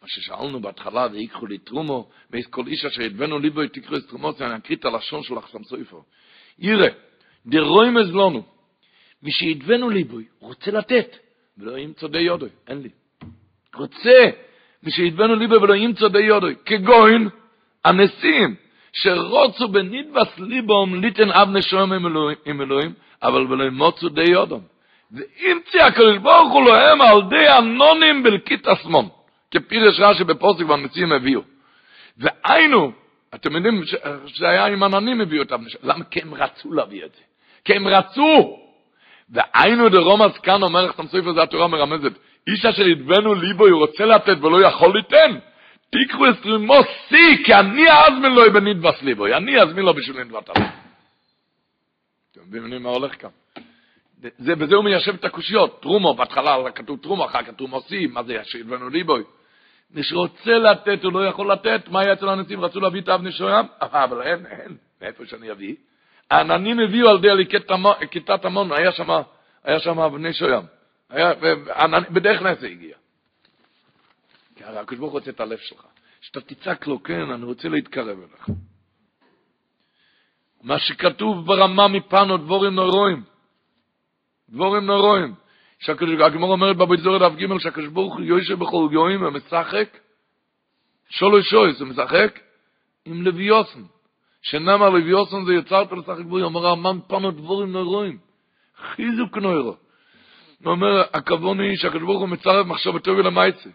מה ששאלנו בהתחלה, ויקחו לי תרומו, ואיס כל איש אשר ידבנו ליבו תקחו את תרומו, זה אני אקריא את הלשון של סמסויפר. יראה, דרוים אז לנו, מי שידבנו ליבו, רוצה לתת, ולא ימצא די יודוי, אין לי. רוצה, מי שידבנו ליבו ולא ימצא די יודוי, כגוין, הנשיאים, שרוצו בנידבס ליבום ליתן אב נשום עם אלוהים, אבל ולא ימוצו די יודום. ואימצי הקדוש ברוך הוא להם על די אנונים בלקית אסמון, כפירש רש"י בפוסק והנשיאים הביאו. והיינו, אתם יודעים שזה היה עם עננים הביאו אותם, למה? כי הם רצו להביא את זה. כי הם רצו. והיינו דרומס כאן אומר לך תמסויפר זה התורה מרמזת. איש אשר ידבנו ליבו, הוא רוצה לתת ולא יכול ליתן. תיקחו את רימו שיא, כי אני אזמין לו בנדבס ליבו. אני אזמין לו בשביל נדבת עליו. אתם מבינים מה הולך כאן? זה, בזה הוא מיישב את הקושיות. טרומו, בהתחלה כתוב טרומו, אחר כך טרומו שיא, מה זה שידבנו ליבו? מי שרוצה לתת, הוא לא יכול לתת. מה היה אצל הנשיאים? רצו להביא את אבני שוים? (laughs) אבל אין, אין. מאיפה שאני אביא? העננים הביאו על ידי כיתת המון, היה שם, היה שם אבני שוים. היה, בדרך נס זה הגיע. כי הרי הקדוש ברוך הוא רוצה את הלב שלך. שאתה תצעק לו, כן, אני רוצה להתקרב אליך. מה שכתוב ברמה מפנו, דבורים נורואים. דבורים נורואים. הגמור אומרת בבית זורד אף ג' שהקדוש ברוך הוא יושב בכל גויים ומשחק, שולו שויס, הוא משחק עם לוויוסן. שנאמר לוויוסן זה יצרת לשחק בו, אומר המן פנו דבורים נורואים. חיזוק נוירו. הוא אומר, הכוון היא שהקדוש ברוך הוא מצרף מחשבתו ולמייצה.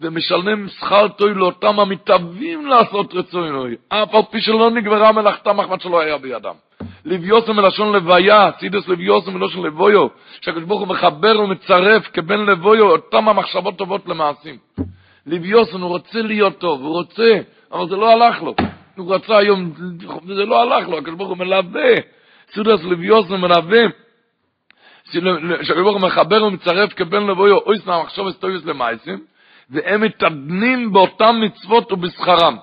ומשלם שכר טוי לאותם המתאבים לעשות רצונו. אף על פי שלא נגברה מלאכתם מחמד שלא היה בידם. לביוסם מלשון לוויה, סידס לביוסם מלשון לבויו, שהקדוש ברוך הוא מחבר ומצרף כבן לבויו אותם המחשבות טובות למעשים. לביוסם הוא רוצה להיות טוב, הוא רוצה, אבל זה לא הלך לו. הוא רצה היום, זה לא הלך לו, הקדוש ברוך הוא מלווה. סידס לביוסם מלווה. שהקדוש ברוך הוא מחבר ומצרף כבן לבויו, אוי סנא מחשוב אסטויוס למעשים. והם מתאדנים באותם מצוות ובשכרם.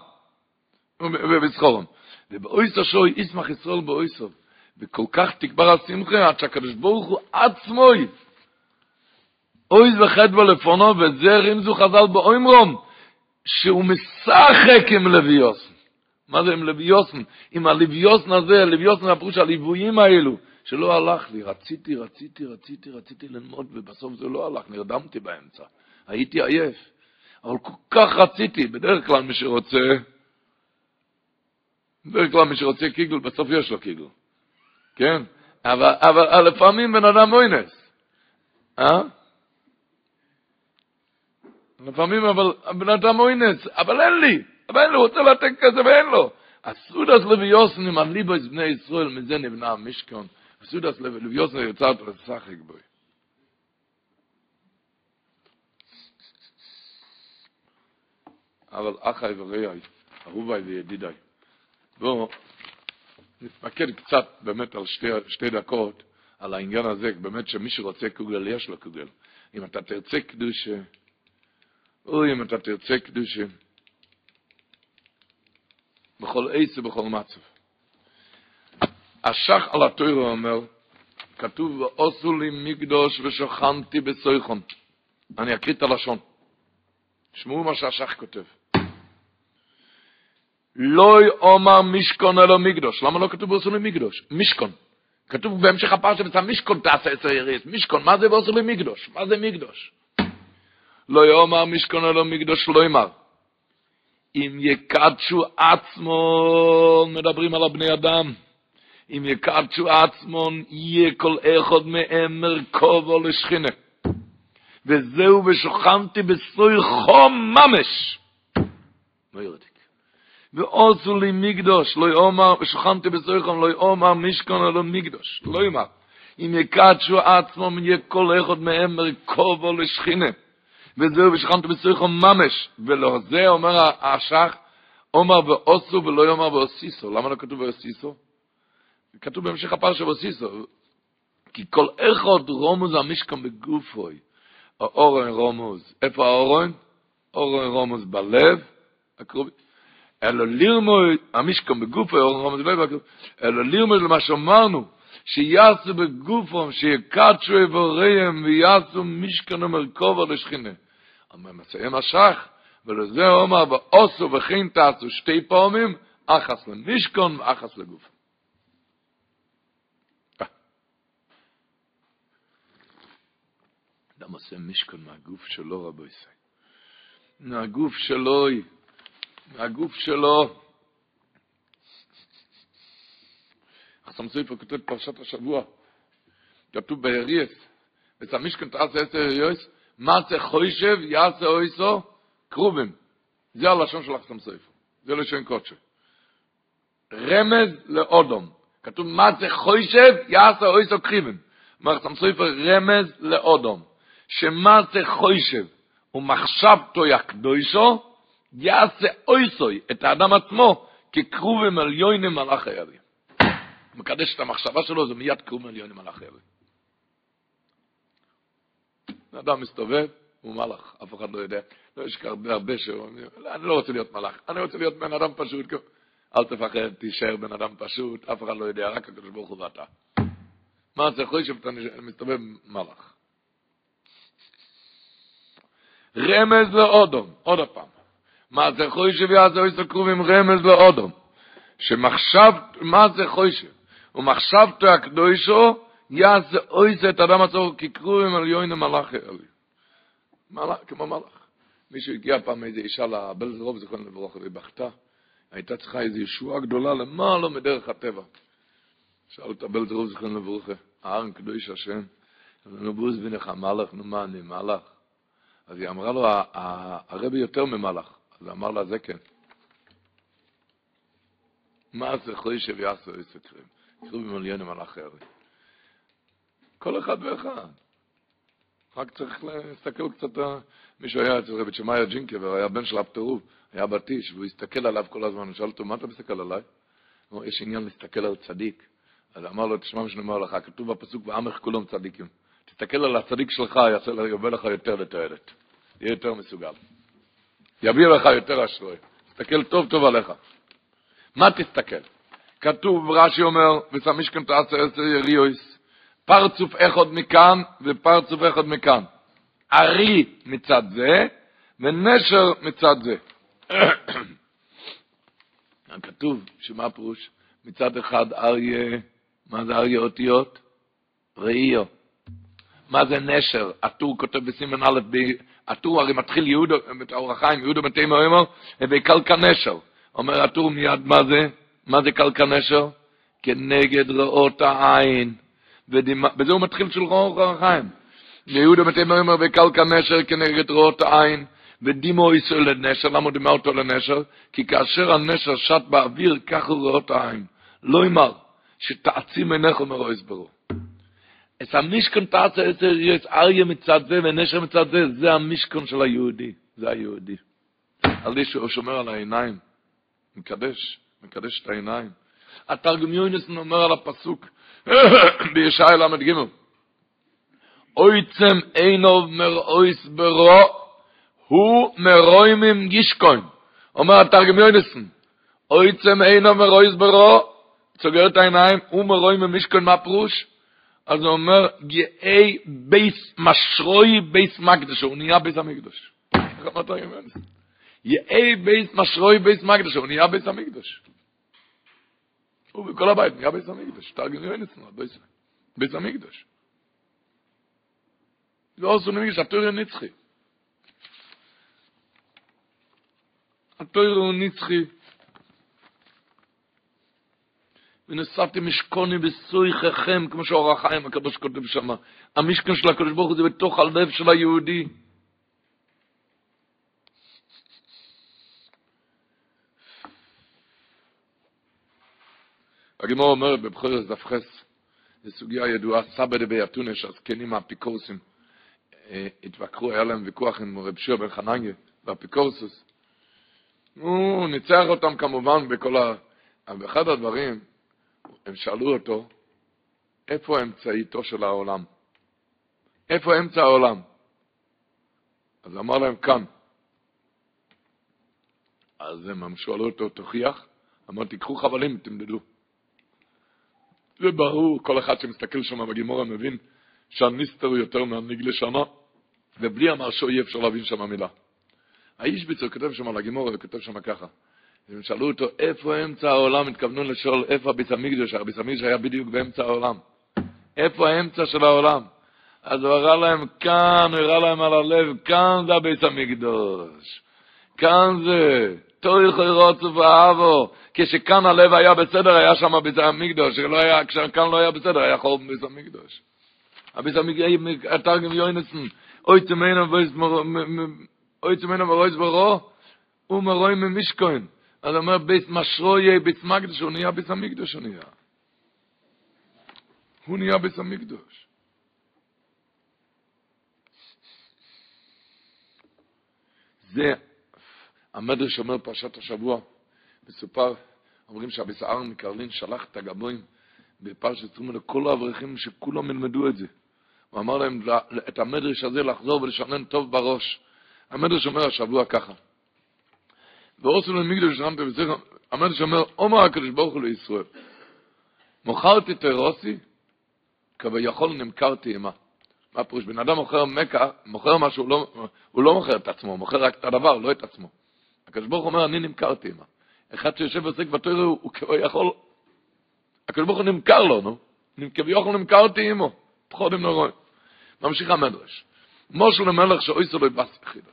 ובאויסו שוי ישמח ישראל באויסו. וכל כך תקבר השמחה עד שהקדוש ברוך הוא עצמוי. אויז וחדבו לפונו, וזה רמזו חז"ל באוימרום, שהוא משחק עם לוויוסן. מה זה עם לוויוסן? עם הלוויוסן הזה, הלוויוסן הפירוש הליוויים האלו, שלא הלך לי, רציתי, רציתי, רציתי, רציתי ללמוד, ובסוף זה לא הלך, נרדמתי באמצע. הייתי עייף. אבל כל כך רציתי, בדרך כלל מי שרוצה, בדרך כלל מי שרוצה קיגל, בסוף יש לו קיגל, כן? אבל, אבל לפעמים בן אדם מוינס, אה? לפעמים אבל בן אדם מוינס, אבל אין לי, אבל אין לו, הוא רוצה לתת כסף ואין לו. הסודס לוויוסן עם הליבויס בני ישראל, מזה נבנה המשכון. הסודס לוויוסן יצרת לשחק בוי. אבל אחי ורעי, אהוביי וידידיי. בואו נתמקד קצת באמת על שתי, שתי דקות על העניין הזה, באמת שמי שרוצה קוגל, יש לו קוגל. אם אתה תרצה קדושה, או אם אתה תרצה קדושה, בכל עץ ובכל מצב. השח על התוירו אומר, כתוב, ועושו לי מקדוש ושוכנתי בסויכון. אני אקריא את הלשון. שמעו מה שהשח כותב. לא אומר משכון אלא מקדוש. למה לא כתוב בעשו למקדוש? משכון. כתוב בהמשך הפרשה, בצע משכון תעשה עשר יריס. משכון, מה זה בעשו למקדוש? מה זה מקדוש? לא יאמר משכון אלא מקדוש, לא יאמר. אם יקדשו עצמו, מדברים על הבני אדם, אם יקדשו עצמו, יהיה כל אחד מהם מרכובו לשכינה. וזהו ושוכנתי בסוי חום ממש. לא יורדים. ועושו לי מקדוש, לא יאמר, ושוכנתי בסויכם, לא יאמר משכון אלא מקדוש, לא יאמר. אם יקדשו עצמם, יהיה כל אחד מהם מרכובו לשכינה. וזהו, ושוכנתי בסויכם ממש. ולא זה אומר השח, אומר ועושו ולא יאמר ועוסיסו. למה לא כתוב ועוסיסו? כתוב בהמשך הפרשה ועוסיסו. כי כל אחד רומוז המשכון בגופוי. האורן רומוז, איפה האורן? אורן רומוז בלב, הקרובי. אלא לירמוי, המשכם בגופו, אורן רומוז בלב, אלא לירמוי למה שאמרנו, שיעשו בגופם, שיקדשו איבוריהם ויעשו משכן ומרכובו לשכינה. אבל מסיים השח, ולזה אומר, ועושו וכן תעשו שתי פעמים, אחס למשכון ואחס לגוף. אדם עושה משכון מהגוף שלו, רבו ישראל. מהגוף שלו, מהגוף שלו. החסם סופר כותב פרשת השבוע, כתוב בהריאס, המשכון תעשה עשר יריאס, מה זה חוישב, יעשה אויסו, קרובים. זה הלשון של החסם סופר. זה לשון קודשו. רמז לאודום. כתוב מה זה חוישב, יעשה אויסו קריבים. אומר החסם סופר רמז לאודום. שמה זה חוישב ומחשבתו יקדוישו, יעשה אויסוי את האדם עצמו כקרובים עליונים מלאך הירים. מקדש את המחשבה שלו, זה מיד קרובים עליונים מלאך הירים. האדם מסתובב, הוא מלאך, אף אחד לא יודע. לא יש הרבה הרבה שאומרים, אני לא רוצה להיות מלאך, אני רוצה להיות בן אדם פשוט. אל תפחד, תישאר בן אדם פשוט, אף אחד לא יודע, רק הקדוש ברוך הוא ואתה. מה זה חושב, אתה מסתובב מלאך. רמז לאודום, עוד פעם. מה זה חוישב יעשה איסו קרובים רמז לאודום. שמחשב, מה זה חוישב? ומחשבתו הקדושו יעשה איסו את אדם עצור כקרובים על יוין המלאך אלי. מלאך, כמו מלאך. מישהו הגיע פעם איזה אישה לבל זרוב זכרון לברוך והיא בכתה. הייתה צריכה איזו ישועה גדולה למעלה מדרך הטבע. שאל את הבל זרוב זכרון לברוך, הארן קדוש השם. נו בוז בינך מלאך, נו מה אני מלאך? אז היא אמרה לו, הרבי יותר ממלאך. אז אמר לה, זה כן. מה זה חוישב יעשו יסקרים? קראו במליונים על אחרת. כל אחד ואחד. רק צריך להסתכל קצת, מישהו היה אצל רבי צ'מאיה ג'ינקבר, היה בן של הפטרוב, היה בתיש, והוא הסתכל עליו כל הזמן, הוא שאל אותו, מה אתה מסתכל עליי? הוא אמר, יש עניין להסתכל על צדיק. אז אמר לו, תשמע מה שאני אומר לך, כתוב בפסוק, ועמך כולם צדיקים. תסתכל על הצדיק שלך, יעשה לך יותר לתועלת. יהיה יותר מסוגל. יביא לך יותר אשרוי. תסתכל טוב טוב עליך. מה תסתכל? כתוב, רש"י אומר, וסמישכם תעשר עשר יריויס, פרצוף אחד מכאן ופרצוף אחד מכאן. ארי מצד זה ונשר מצד זה. (clears throat) כתוב, שמה פירוש? מצד אחד אריה, מה זה אריה אותיות? ראיו. מה זה נשר? הטור כותב בסימן א', הטור הרי מתחיל יהודו, אור החיים, יהודו מתי מאמר, וקלקה נשר. אומר הטור מיד, מה זה? מה זה קלקה נשר? כנגד ראות העין. וזה הוא מתחיל של אור החיים. יהודו מתי מאמר, וקלקה נשר כנגד ראות העין. ודימו ישראל לנשר, למה הוא דימה אותו לנשר? כי כאשר הנשר שט באוויר, כך הוא רואות העין. לא אמר, שתעצים עיניך מרואיס ברור. את המשכון תעשה עשר יש אריה מצד זה ונשר מצד זה, זה המשכון של היהודי, זה היהודי. על זה שהוא שומר על העיניים, מקדש, מקדש את העיניים. התרגום יוינסון אומר על הפסוק בישעיה ל"ג אויצם אינו מרואיס ברו, הוא מרוימים גישקוין. אומר התרגום יוינסון, אויצם אינו מרואיס ברו, סוגר את העיניים, הוא מרוימים מישקוין, מה פירוש? אז הוא אומר, גאי בייס משרוי בייס מקדש, הוא נהיה בייס המקדש. היום? יאי בייס משרוי בייס מקדש, הוא נהיה בייס המקדש. הוא בכל הבית נהיה בייס המקדש, תרגם יואין אצלנו, בייס המקדש. לא עשו נמיגש, התויר נצחי. התויר הוא נצחי. ונסעתי משכוני בסויככם, כמו שאור החיים הקדוש כותב שם. המשכן של הקדוש ברוך הוא זה בתוך הלב של היהודי. הגמור אומרת בבחור זפחס, זו סוגיה ידועה, סבא דבי אתונה, שהזקנים האפיקורסים התווכחו, היה להם ויכוח עם רב שיר בן חנניה, והאפיקורסוס. הוא ניצח אותם כמובן בכל ה... אבל באחד הדברים, הם שאלו אותו, איפה אמצעיתו של העולם? איפה אמצע העולם? אז אמר להם, כאן. אז הם שאלו אותו, תוכיח? אמר, תיקחו חבלים, תמדדו. זה ברור, כל אחד שמסתכל שם בגימורה מבין שהניסטר הוא יותר מהנגלה שמה, ובלי המרשו אי אפשר להבין שם מילה. האיש ביצור כותב שם על הגימורה, וכותב שם ככה. הם שאלו אותו, איפה אמצע העולם? התכוונו לשאול איפה הביס המקדוש, הביס המקדוש היה בדיוק באמצע העולם. איפה האמצע של העולם? אז הוא הראה להם כאן, הוא הראה להם על הלב, כאן זה הביס המקדוש. כאן זה, תויכו רוצו ואהבו. כשכאן הלב היה בסדר, היה שם ביס המקדוש. כשכאן לא היה בסדר, היה חור בביס המקדוש. הביס המקדוש, התרגם יוינסן, אוי צמנו ורויס ברו, ומרוי ממשכוין. אז אומר בית משרויה, בית מקדש, הוא נהיה בית המקדש, הוא נהיה. הוא נהיה בית המקדש. זה המדרש אומר פרשת השבוע, מסופר, אומרים שהביס ארן מקרלין שלח את הגבוים בפרשת תרומה לכל האברכים שכולם ילמדו את זה. הוא אמר להם את המדרש הזה לחזור ולשנן טוב בראש. המדרש אומר השבוע ככה, ועושה לו מגדל שרמת בסך, המדרש אומר, הקדוש ברוך הוא לישראל, מוכרתי תרוסי, כביכול נמכרתי עמה. מה פירוש? בן אדם מוכר מקה, מוכר משהו, הוא לא, הוא לא מוכר את עצמו, הוא מוכר רק את הדבר, לא את עצמו. הקדוש ברוך הוא אומר, אני נמכרתי עמה. אחד שיושב ועוסק בתוירה, הוא כביכול, הקדוש ברוך הוא נמכר לו, נו. כביכול נמכרתי עמו. לא רואים. ממשיך המדרש. משה למלך שאויסו לו בת יחידה.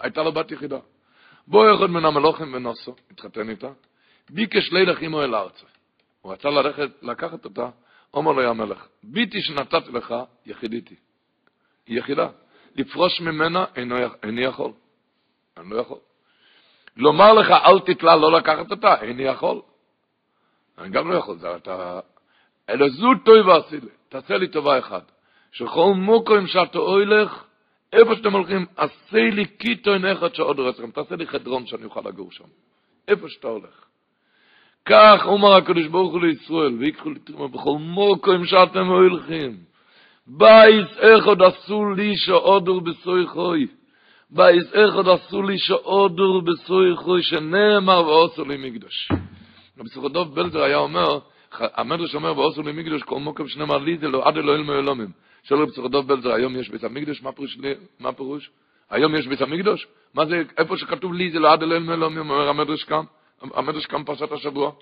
הייתה לו בת יחידה. בוא אחד מן המלוכים ונוסו, התחתן איתה, ביקש לילך עמו אל ארצה. הוא רצה ללכת, לקחת אותה, אומר לו המלך, ביתי שנתתי לך, יחידיתי. היא יחידה. לפרוש ממנה, אינו, איני יכול. אני לא יכול. לומר לך, אל תתלה לא לקחת אותה, איני יכול. אני גם לא יכול, זה אתה... אלא זו טובה עשי לי, תעשה לי טובה אחת. שכל מוקרים שאתה הולך, איפה שאתם הולכים, עשה לי קיטון אחד שעוד רצחם, תעשה לי חדרון שאני אוכל לגור שם. איפה שאתה הולך. כך אומר הקדוש ברוך הוא לישראל, ויקחו לתרומה בכל מוקרים שאתם הולכים. בייס אחד עשו לי שעודור בסוי חוי. בייס אחד עשו לי שעודור בסוי חוי, שנאמר ועושו לי מקדוש. רבי סוכדוב בלזר היה אומר, המדרש אומר ועושו לי מקדוש, כל מוקם שנאמר לי זה לא עד אלוהים מאלומים. שואל רב צחדוב בלזר, היום יש בית המקדוש, מה פירוש? מה פירוש? היום יש בית המקדוש? מה זה, איפה שכתוב לי זה לא עד אליהם אלוהים, אומר המדרש כאן, המדרש כאן פרשת השבוע.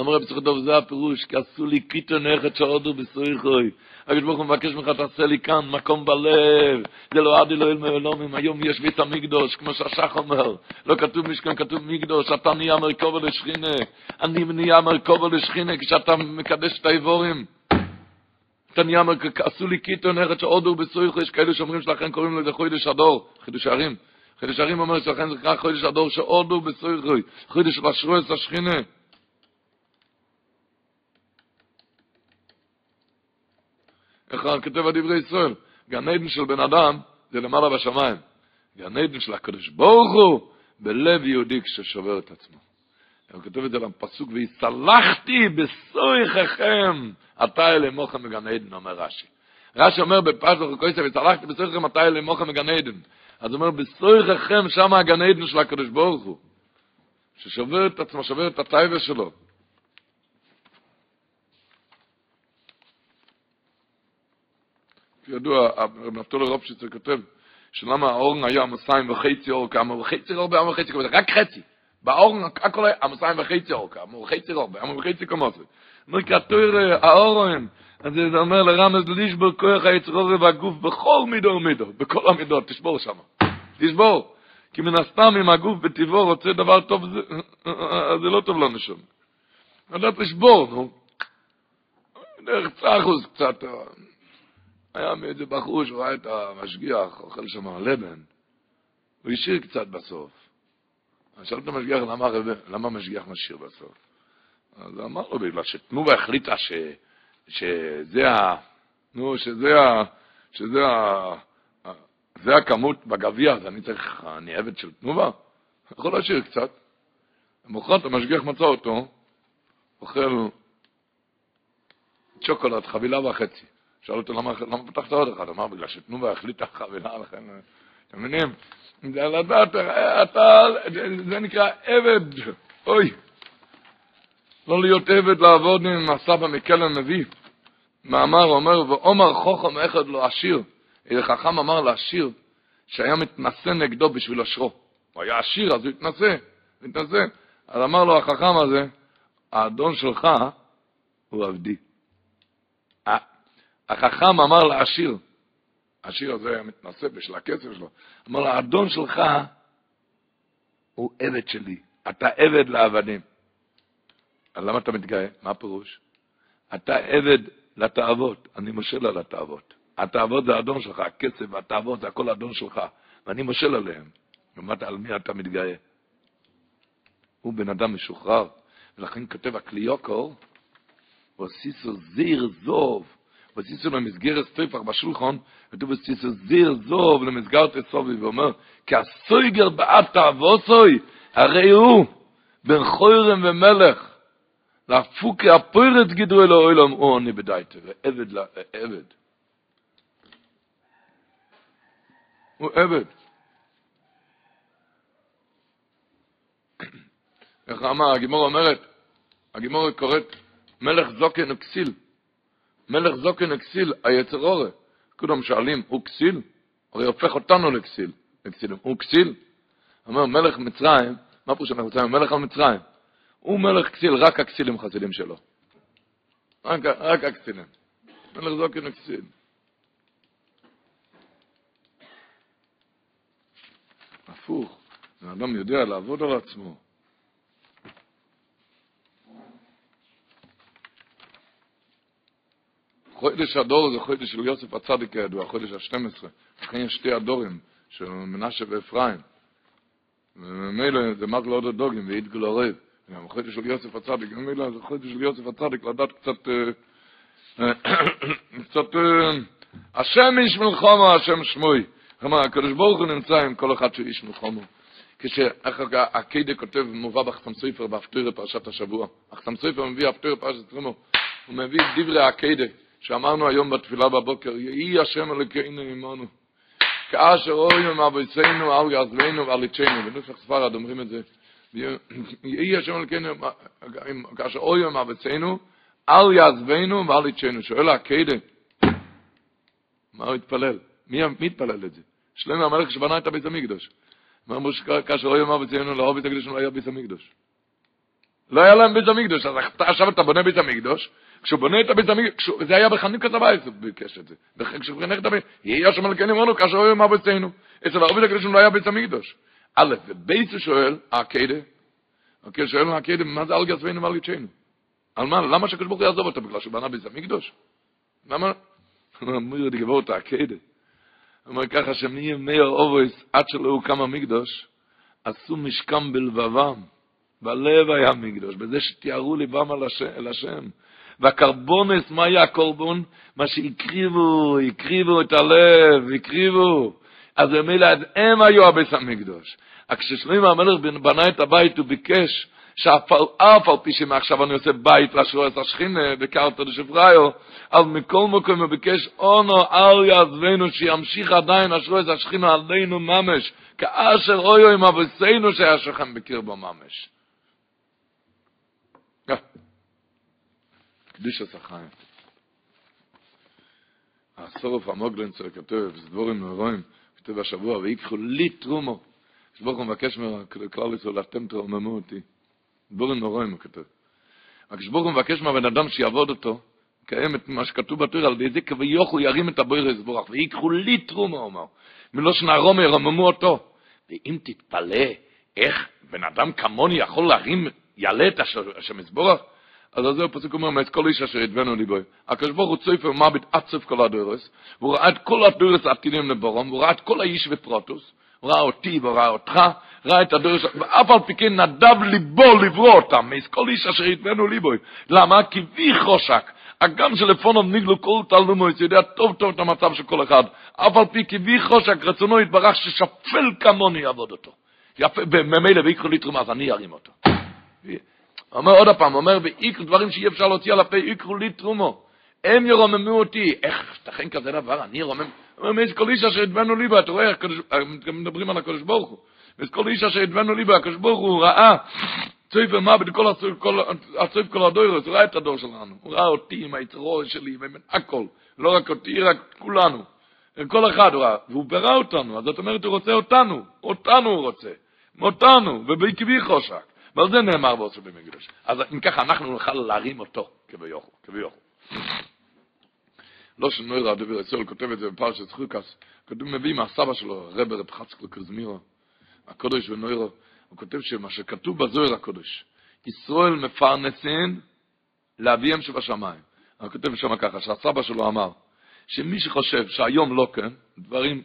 אמר רב צחדוב, זה הפירוש, כי עשו לי קיטון אחד שעודו בסויכוי. הקדוש ברוך הוא מבקש ממך, תעשה לי כאן מקום בלב, זה לא עד אלוהים אלוהים, היום יש בית המקדוש, כמו שהשח אומר, לא כתוב משכן, כתוב מקדוש, אתה נהיה מרכובה לשכינה, אני נהיה מרכובה לשכינה, כשאתה מקדש את האיבורים. תניא אמר, עשו לי קיטון אחד שעודו בסויכו, יש כאלה שאומרים שלכן קוראים לזה חוידש הדור, חידוש הערים. חידוש הערים אומר שלכן זה נקרא חוידש הדור שעודו בסויכו, לשרו את השכינה. איך כותב הדברי ישראל? גן עדן של בן אדם זה למעלה בשמיים. גן עדן של הקדוש ברוך הוא בלב יהודי כששובר את עצמו. הוא כותב את זה בפסוק, והסלחתי בסויככם, אתה אלה מוכם מגן עדן, אומר רש"י. רש"י אומר בפסוק וקויסה, והסלחתי בסויככם, אתה אלה מוכם מגן עדן. אז הוא אומר, בסויככם, שם הגן עדן של הקדוש ברוך הוא, ששובר את עצמו, שובר את הטייבה שלו. כידוע, נפתול רופשיצר כותב, שלמה האורן היה מסיים וחצי אור, כמה וחצי אור, כמה וחצי, רק חצי. באורן הכל היה המסיים וחצי אורקה, אמרו חצי רובה, אמרו חצי כמוסי. אומר כתור האורן, אז זה אומר לרמז לשבור כוח היצרור והגוף בכל מידו ומידו, בכל המידות, תשבור שם. תשבור. כי מן הסתם אם הגוף בטבעו רוצה דבר טוב, זה, זה לא טוב לנו שם. אתה תשבור, נו. דרך צחוס קצת. היה מאיזה בחור שראה את המשגיח, אוכל שם לבן. הוא השאיר קצת בסוף. אז שאל את המשגיח, למה, למה המשגיח משאיר בסוף? אז אמר לו, בגלל שתנובה החליטה ש, שזה ה... נו, שזה ה... שזה ה... זה הכמות בגביע, אז אני צריך, אני עבד של תנובה? יכול להשאיר קצת. למחרת המשגיח מצא אותו, אוכל צ'וקולד, חבילה וחצי. שאל אותו, למה, למה פתחת עוד אחד? אמר, בגלל שתנובה החליטה חבילה, לכן אתם מבינים? זה לדעת, אתה, זה נקרא עבד, אוי. לא להיות עבד לעבוד עם הסבא מקל הנביא. מאמר אומר, ועומר חוכם אחד לא עשיר. איזה חכם אמר לעשיר, שהיה מתנשא נגדו בשביל אשרו. הוא היה עשיר, אז הוא התנשא, התנשא. אז אמר לו החכם הזה, האדון שלך הוא עבדי. החכם אמר לעשיר, העשיר הזה היה מתנשא בשביל הכסף שלו, אמר לו, האדון שלך הוא עבד שלי, אתה עבד לעבדים. אז למה אתה מתגאה? מה הפירוש? אתה עבד לתאוות, אני מושל על התאוות. התאוות זה האדון שלך, הכסף והתאוות זה הכל האדון שלך, ואני מושל עליהם. ומה, על מי אתה מתגאה? הוא בן אדם משוחרר, ולכן כותב הקליוקור, ועשיסו זיר זוב, was ist so eine Mitzgere Stoifach bei Schulchon, und du bist so sehr so, wenn du Mitzgere Stoifach bei Schulchon, und du bist so sehr so, wenn du Mitzgere Stoifach bei Schulchon, und du bist so melach la fuke oilom evet la evet evet איך אמר, הגימור אומרת, הגימור קוראת, מלך זוקן וכסיל. מלך זוקן וכסיל, היצר אורה. כולם שואלים, הוא כסיל? הרי הופך אותנו לכסיל. לכסילים. הוא כסיל? אומר, מלך מצרים, מה פירוש אנחנו מצרים? מלך על מצרים. הוא מלך כסיל, רק הכסילים חסידים שלו. רק, רק הכסילים. מלך זוקן וכסיל. הפוך, האדם יודע לעבוד על עצמו. חודש הדור זה חודש של יוסף הצדיק כידוע, חודש ה-12. לכן יש שתי הדורים, של מנשה ואפרים. וממילא זה מה זה לעוד הדוגים, ואידגל ערב. גם חודש של יוסף הצדיק, ממילא זה חודש של יוסף הצדיק, לדעת קצת, קצת, השם איש מלחומו, השם שמוי. כלומר, הקדוש ברוך הוא נמצא עם כל אחד שהוא איש מלחומו. כשהקיידה כותב, מובא בחסם סופר, בהפטיר פרשת השבוע. החסם סופר מביא הפטיר פרשת תרימו, הוא מביא דברי הקיידה. שאמרנו היום בתפילה בבוקר, יהי השם אלוקינו עמנו. כאשר אוים אבויסנו על יעזבנו ועל יצ'נו, בנוסח ספרד אומרים את זה. יהי השם אלוקינו, כאשר אוים אבויסנו על יעזבנו ועל יצ'נו. שואל הקדה, מה הוא התפלל? מי התפלל את זה? שלמה המלך שבנה את הבית המקדוש. אמרו שכאשר אוים אבויסנו לאור בית המקדוש לא היה בית המקדוש. לא היה להם בית המקדוש, אז עכשיו אתה בונה בית המקדוש, כשהוא בונה את הבית המקדש, זה היה בחנוכת הבית, הוא ביקש את זה. כשהוא חנך את הבית, יהיה שם מלכנו אמרנו, כאשר הוא אמר ביתנו. אצל הרבה הקדושים לא היה בית המקדש. א', ובית הוא שואל, העקדה, אוקיי, שואל העקדה, מה זה על גזבנו ועל יצ'נו? על מה, למה שהקדוש ברוך הוא יעזוב אותו? בגלל שהוא בנה בית המקדש? למה? הוא אומר לי גבור את העקדה. הוא אומר ככה, שמימי האובויס, עד שלא הוקם המקדש, עשו משכם בלבבם. בלב היה מקדוש, בזה שתיארו ליבם על השם. והקרבונס, מה היה הקורבון? מה שהקריבו, הקריבו את הלב, הקריבו. אז במילא הם היו הביס המקדוש. כששלמה המלך בנה את הבית הוא ביקש שאף על פי שמעכשיו אני עושה בית לשרועס השכינה בקרתא דשפריו, אבל מכל מקום הוא ביקש אונו אל יעזבנו שימשיך עדיין השרועס השכינה עלינו ממש, כאשר אויו עם אבוסינו שהיה שכם בקרבו ממש. קדיש החיים. הסורף המוגלנצר כתוב, זה דבורים נורואים, כתוב השבוע, ויקחו לי תרומו. שברוך הוא מבקש מכלל ישראל, אתם תרוממו אותי. דבורים נורואים הוא כתוב. רק הוא מבקש מהבן אדם שיעבוד אותו, קיים את מה שכתוב בתור, על ידי זה כביכול ירים את הבויר יסבורך, ויקחו לי תרומו, הוא אמר. מלושן הרומא ירוממו אותו. ואם תתפלא איך בן אדם כמוני יכול להרים, יעלה את השם יסבורך, אז זה הפסוק אומר, מאת כל איש אשר ידבנו ליבוי. הקדוש ברוך הוא צופה ומביט עד סוף כל הדורס, והוא ראה את כל הדורס העתידים לבורום, והוא ראה את כל האיש ופרוטוס, הוא ראה אותי וראה אותך, ראה את הדורס, ואף על פי כן נדב ליבו לברוא אותם, מאת כל איש אשר ידבנו ליבוי. למה? כי וי חושק. הגם שלפונו נגלו כל תלמוס, יודע טוב טוב את המצב של כל אחד. אף על פי כי וי חושק רצונו יתברך ששפל כמוני יעבוד אותו. יפה, וממילא ויקחו לי תרומה, אז אני ארים אותו. אומר עוד פעם, אומר, ואיקרו דברים שאי אפשר להוציא על הפה, איקרו לי תרומו. הם ירוממו אותי. איך, תכן כזה דבר, אני ירומם, אומר, מי כל איש אשר הדבנו ליבו, אתה רואה, מדברים על הקדוש ברוך הוא. מי כל איש אשר הדבנו ליבו, הקדוש ברוך הוא ראה, צויף ומה בכל הצויף כל הדוירוס, הוא ראה את הדור שלנו, הוא ראה אותי עם היצרו שלי, ועם הכל, לא רק אותי, רק כולנו. כל אחד הוא ראה, והוא ברא אותנו, אז זאת אומרת, הוא רוצה אותנו, אותנו הוא רוצה, אותנו, ובעקבי חושק. ועל זה נאמר ועושה במקדש. אז אם ככה, אנחנו נוכל להרים אותו, כביכול, כביכול. לא שנוירה הדבר ישראל כותב את זה בפרשת חוקס, כתוב מביא מהסבא שלו, רב רב חצקל קזמירו, הקודש ונוירו, הוא כותב שמה שכתוב בזוהר הקודש, ישראל מפרנסין לאביהם שבשמיים. הוא כותב שם ככה, שהסבא שלו אמר, שמי שחושב שהיום לא כן, דברים,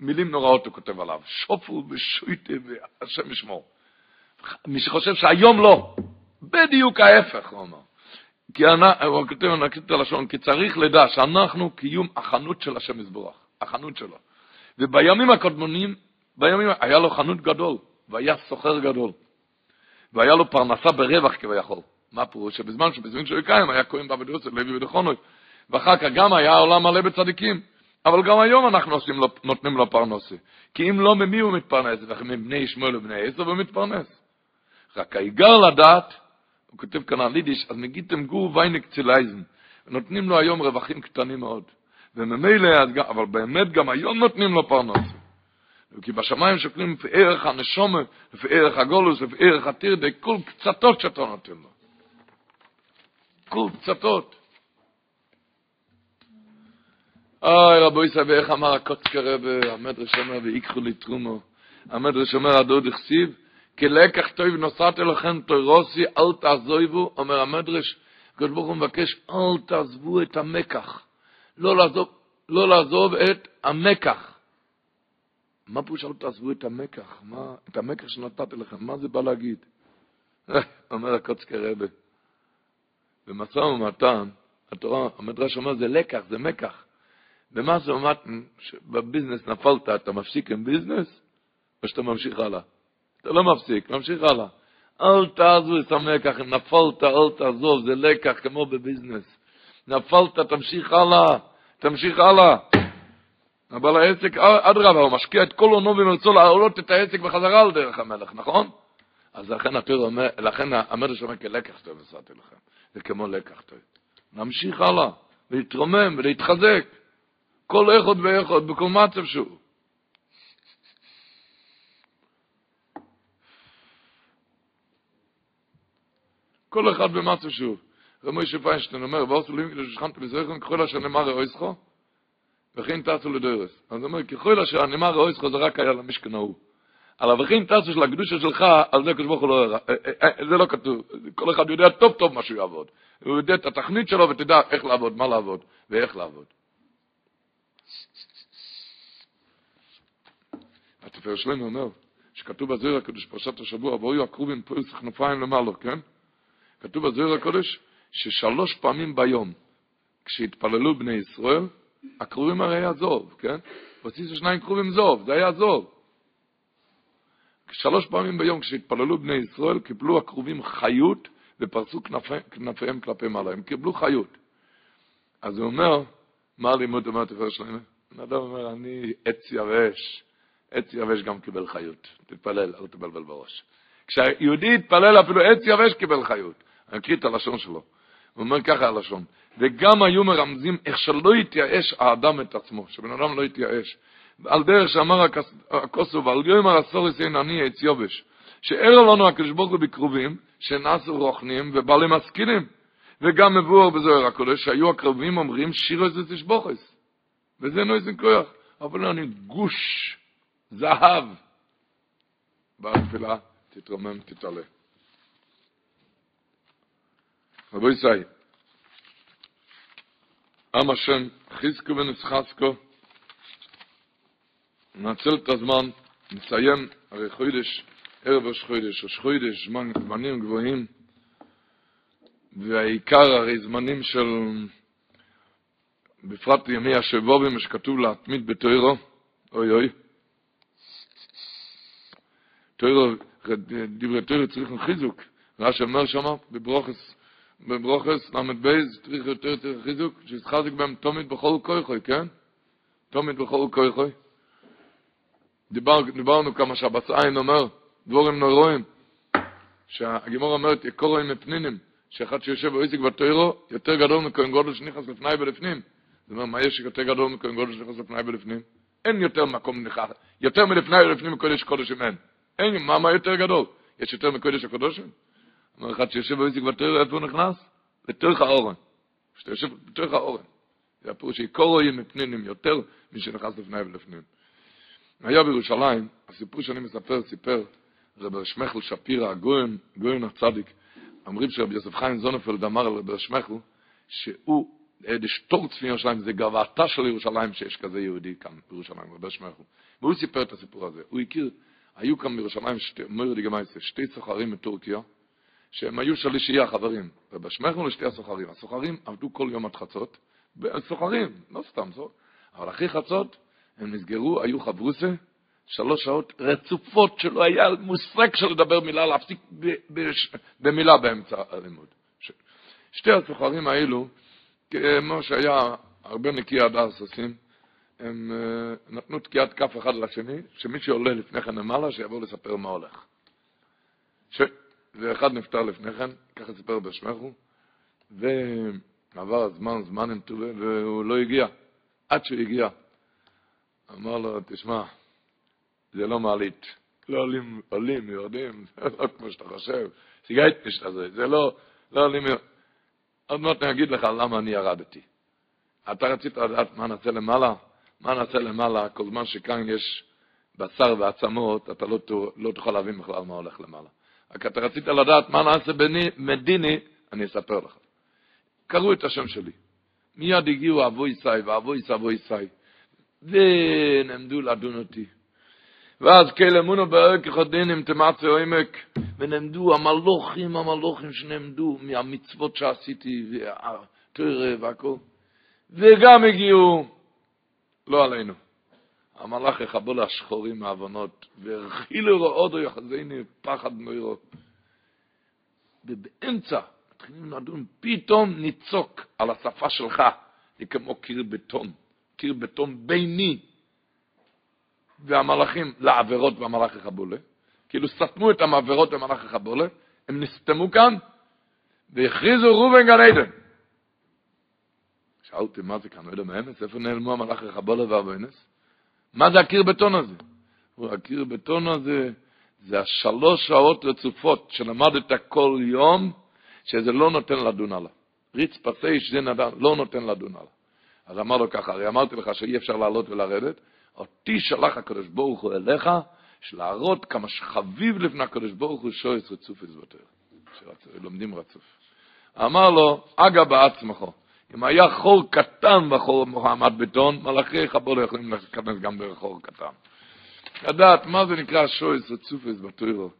מילים נוראות הוא כותב עליו, שופו ושויטה והשם ישמור. מי שחושב שהיום לא, בדיוק ההפך, הוא אומר. כי הוא כותב, אקריא את הלשון, כי צריך לדע שאנחנו קיום החנות של השם יזבורך, החנות שלו. ובימים הקודמונים, בימים, היה לו חנות גדול, והיה סוחר גדול. והיה לו פרנסה ברווח כביכול. מה הפירוש? שבזמן שבזמן שהוא קיים היה כהן בעבודות לוי ודכונוי. ואחר כך גם היה עולם מלא בצדיקים. אבל גם היום אנחנו עושים לו, נותנים לו פרנסה. כי אם לא, ממי הוא מתפרנס? מבני שמואל ובני עשר הוא מתפרנס. רק העיקר לדעת, הוא כותב כאן על יידיש, אז נגיתם גור וייניק צילייזן. נותנים לו היום רווחים קטנים מאוד. וממילא, אבל באמת גם היום נותנים לו פרנסה. כי בשמיים שוקלים לפי ערך הנשומה, לפי ערך הגולוס, לפי ערך הטירדי, כל קצתות שאתה נותן לו. כל קצתות. אוי רבו ישראל, ואיך אמר הקוצקר רבי, המדרש אומר, ויקחו לי תרומו. המדרש אומר, הדוד הכסיב, כלקח טוב נוסעת אליכם תוירוסי, אל תעזובו, אומר המדרש, הקדוש ברוך הוא מבקש, אל תעזבו את המקח. לא לעזוב, לא לעזוב את המקח. מה פירוש אל תעזבו את המקח? מה, את המקח שנתתי לכם, מה זה בא להגיד? (laughs) אומר הקוצקר רבי, במשא ומתן, התורה, המדרש אומר, זה לקח, זה מקח. זה אומר, בביזנס נפלת, אתה מפסיק עם ביזנס, או שאתה ממשיך הלאה? אתה לא מפסיק, ממשיך הלאה. אל את המקח, אם נפלת, אל תעזוב, זה לקח כמו בביזנס. נפלת, תמשיך הלאה, תמשיך הלאה. אבל העסק, אדרבה, הוא משקיע את כל עונו ומרצו להעלות את העסק בחזרה על דרך המלך, נכון? אז לכן התיר אומר, לכן המדרש אומר כלקח טוב עשיתי לכם. זה כמו לקח טוב. נמשיך הלאה, להתרומם ולהתחזק. כל אחד ואחד, בכל מצב שהוא. כל אחד במצב שהוא. רב מוישה פיינשטיין אומר, ועשו לי מקדש שכנתם בזרחם, ככל אשר נאמר ראויסכו, וכן טסו לדוירס. אז הוא אומר, ככל אשר נאמר ראויסכו זה רק היה למשכן ההוא. על הווכין טסו של הקדושה שלך, על זה כשברוך הוא לא הראה. זה לא כתוב. כל אחד יודע טוב טוב מה שהוא יעבוד. הוא יודע את התכנית שלו ותדע איך לעבוד, מה לעבוד, ואיך לעבוד. התפאר שלנו אומר, שכתוב בזוהר הקדוש פרשת השבוע, ואוי הקרובים פרס כנפיים למעלה, כן? כתוב בזוהר הקודש ששלוש פעמים ביום, כשהתפללו בני ישראל, הקרובים הרי היה זוב, כן? הוסיסו שניים קרובים זוב, זה היה זוב. שלוש פעמים ביום כשהתפללו בני ישראל, קיבלו הקרובים חיות ופרסו כנפי, כנפיהם כלפי מעלה, הם קיבלו חיות. אז הוא אומר, מה הלימוד אומר תפאר שלנו? בן אדם אומר, אני עץ יבש, עץ יבש גם קיבל חיות. תתפלל, אל תבלבל בראש. כשהיהודי התפלל, אפילו עץ יבש קיבל חיות. אני אקריא את הלשון שלו. הוא אומר ככה הלשון, וגם היו מרמזים איך שלא יתייאש האדם את עצמו, שבן אדם לא יתייאש. על דרך שאמר הכוסו, ועל יום הרסוריס אין אני עץ יובש, שער לנו הקדוש ברוך הוא בקרובים, שנעשו רוחנים ובעלי משכילים. וגם מבואר בזוהר הקודש, שהיו הקרובים אומרים שירו זה תשבוכס. וזה נויזן כוח. אבל אני גוש זהב. בתפילה תתרומם, תתעלה. רבו ישי, עם השם חזקו ונצחזקו, ננצל את הזמן, נסיים, הרי חוידש, ערב ראש חוידש, ראש חוידש, זמן, זמנים גבוהים, והעיקר הרי זמנים של, בפרט ימי השבובים, שכתוב להתמיד בתוירו, אוי אוי, תוירו, דברי תוירו צריכים חיזוק, רש"י אומר שמה, בברוכס, בברוכס, למד בייז, צריך יותר יותר חיזוק, שיתחזק בהם תומית בכל כוחוי, כן? תומית בכל כוחוי. דיבר, דיברנו כמה שבס עין אומר, דבורים נוירואים, שהגימור אומרת, יקורואים מפנינים, שאחד שיושב באיזיק בתוירו, יותר גדול מכהן גודל שנכנס לפני ולפנים. זאת אומרת, מה יש יותר גדול מכהן גודל שנכנס לפני ולפנים? אין יותר מקום נכנס, יותר מלפני ולפנים מקודש קודשים אין. אין, מה, מה יותר גדול? יש יותר מקודש הקודשים? אומר אחד שיושב באיזיק בתוירו, איפה הוא נכנס? לתוך האורן. כשאתה יושב בתוך האורן. זה הפירוש שיקורואים מפנינים יותר משנכנס לפני ולפנים. היה בירושלים, הסיפור שאני מספר, סיפר רב שמחל שפירא, הגויין, גויין הצדיק, אומרים שרבי יוסף חיים זונפלד אמר על רבי שמחל, שהוא, דשטור צפי ירושלים, זה גאוותה של ירושלים שיש כזה יהודי כאן בירושלים, רבי שמחל. והוא סיפר את הסיפור הזה. הוא הכיר, היו כאן בירושלים, אומר גם שתי סוחרים מטורקיה, שהם היו שלישייה חברים, רבי שמחל ושתי הסוחרים. הסוחרים עבדו כל יום עד חצות, סוחרים, לא סתם, אבל אחרי חצות, הם נסגרו, היו חברוסה, שלוש שעות רצופות שלא היה מושג של לדבר מילה, להפסיק במילה באמצע הלימוד. שתי הסוחרים האלו, כמו שהיה הרבה נקי הדס עושים, הם אה, נתנו תקיעת כף אחד לשני, שמי שעולה לפני כן למעלה, שיבוא לספר מה הולך. ואחד נפטר לפני כן, ככה סיפר בשמחו, ועבר הזמן, זמן עם טובה, והוא לא הגיע. עד שהוא הגיע, אמר לו, תשמע, זה לא מעלית. לא עולים, עולים, יורדים, (laughs) זה לא כמו שאתה חושב. סיגייט נשת הזה, זה לא, לא עולים, עוד מעט אני אגיד לך למה אני ירדתי. אתה רצית לדעת מה נעשה למעלה? מה נעשה למעלה? כל זמן שכאן יש בשר ועצמות, אתה לא, לא תוכל להבין בכלל מה הולך למעלה. רק אתה רצית לדעת מה נעשה מדיני, אני אספר לך. קראו את השם שלי. מיד הגיעו אבו ישי ואבו ישי אבו ישי. ונעמדו לדון אותי. ואז כאלה מונו בערך כחודין עם תמצא עמק, ונעמדו המלוכים, המלוכים שנעמדו מהמצוות שעשיתי, והתרא והכל. וגם הגיעו, לא עלינו, המלאך יחבו השחורים מהעוונות, והרכילו רעודו יחזיני פחד נוירו. ובאמצע, מתחילים לדון, פתאום ניצוק על השפה שלך, זה כמו קיר בטון. קיר בטון ביני והמלאכים לעבירות והמלאך החבולה. כאילו סתמו את המעבירות והמלאך החבולה, הם נסתמו כאן והכריזו ראובן גן עדן. שאלתי, מה זה כאן, לא יודע מאמץ? איפה נעלמו המלאך החבולה והבוינס? מה זה הקיר בטון הזה? הקיר בטון הזה זה השלוש שעות רצופות שלמדת כל יום, שזה לא נותן לדון עליו. ריץ פסי שזה נדן, לא נותן לדון עליו. אז אמר לו ככה, הרי אמרתי לך שאי אפשר לעלות ולרדת, אותי שלח הקדוש ברוך הוא אליך, שלהראות כמה שחביב לפני הקדוש ברוך הוא שויס רצוף עזבותיו, שלומדים רצוף. אמר לו, אגה בעצמך, אם היה חור קטן מוחמד בטון, מלאכי חבור לא יכולים להיכנס גם בחור קטן. לדעת מה זה נקרא שויס רצופס בטוירו.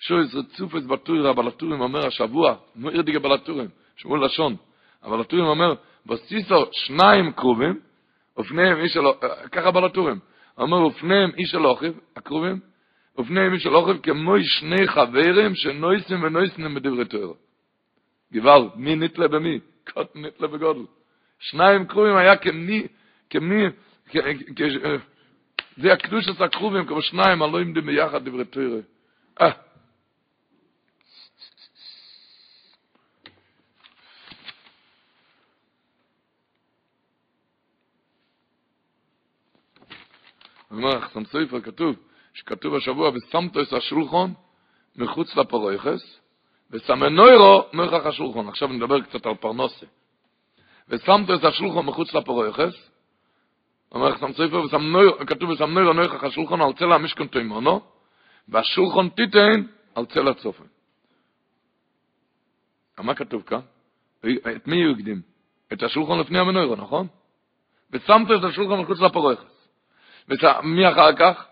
שויס רצופס בטוירו, אבל הטורים אומר השבוע, מויר דיגה בלטורים, שמעו לשון, אבל הטורים אומר, בסיסו שניים קרובים, ופניהם איש אלוהיו, ככה בלטורים, אומר ופניהם איש אלוהיו, הקרובים, ופניהם איש אלוהיו כמו שני חברים שנויסים ונויסים בדברי תואר. גבל, מי נתלה במי? קוט נתלה בגודל. שניים קרובים היה כמי, כמי, זה הקדוש עשה קרובים כמו שניים, הלא עמדים ביחד דברי תואר. אה, אומר, חסם סופר כתוב, שכתוב השבוע, ושמת את השולחון מחוץ לפרויכס, וסמנוירו נויכח השולחון. עכשיו נדבר קצת על פרנוסה. ושמת את השולחון מחוץ לפרויכס, אומר סופר, כתוב וסמנוירו נויכח השולחון על צלע המשכון תימונו, והשולחון תיתן על צלע צופן. מה כתוב כאן? את מי הוא הקדים? את השולחון לפני המנוירו, נכון? ושמת את השולחון מחוץ לפרויכס. מי אחר כך?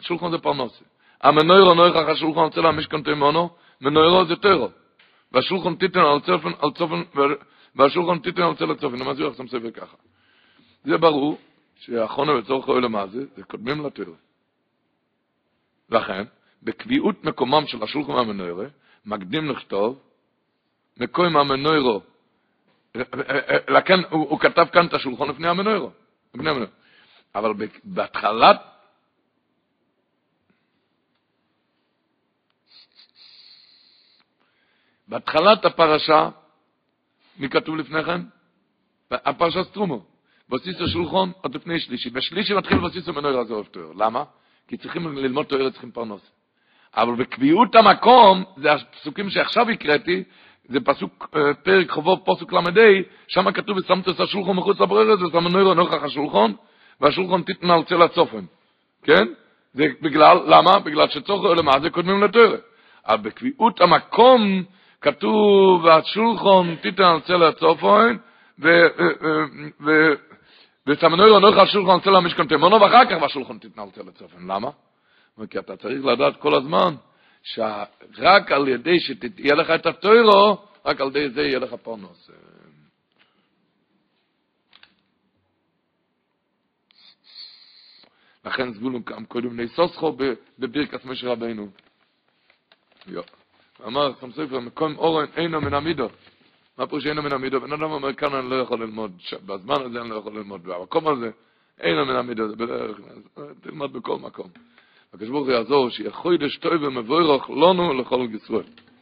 שולחן זה פרנסה. המנוירו נויכח השולחן אצל המשכן תימונו, מנוירו זה טרו. והשולחן תיתן על צופן, על צופן, והשולחן תיתן על צל הצופן. מה זה יחסם ספר ככה? זה ברור שהחונה לצורך אוהל המעזה, זה קודמים לטרו. לכן, בקביעות מקומם של השולחן והמנוירו, מקדים לכתוב, מקום המנוירו, לכן הוא, הוא כתב כאן את המנוירו. לפני המנוירו. אבל בהתחלת... בהתחלת הפרשה, מי כתוב לפני כן? הפרשה סטרומו. בסיסו שולחון עוד לפני שלישי. בשלישי מתחיל בסיסו מנוי רזור תואר. למה? כי צריכים ללמוד תואר, צריכים פרנוס. אבל בקביעות המקום, זה הפסוקים שעכשיו הקראתי, זה פסוק, פרק חובוב פוסק ל"ה, שם כתוב, ושמת את השולחון מחוץ לבררת, ושמנו נוכח השולחון, והשולחון תיתן על צל הצופן. כן? זה בגלל, למה? בגלל שצורך זה קודמים לתואר. אבל בקביעות המקום כתוב, והשולחון תיתן על צל הצופן, ושמנו נוכח השולחון צל המשכן תמונו, ואחר כך והשולחון תיתן על צל הצופן. למה? כי אתה צריך לדעת כל הזמן, שרק על ידי שתהיה לך את הטוירו, רק על ידי זה יהיה לך פרנוס. לכן זבולון קם קודם ניסוסחו בברכת משה רבינו. אמר חם סופר, מקום אורן אינו מן המידו. מה פירוש אינו מן המידו? בן אדם אומר, כאן אני לא יכול ללמוד, בזמן הזה אני לא יכול ללמוד, במקום הזה אינו מן המידו, זה בדרך תלמד בכל מקום. ברוך הוא יעזור, שיהיה חודש טוב ומבורך לנו לכל ישראל.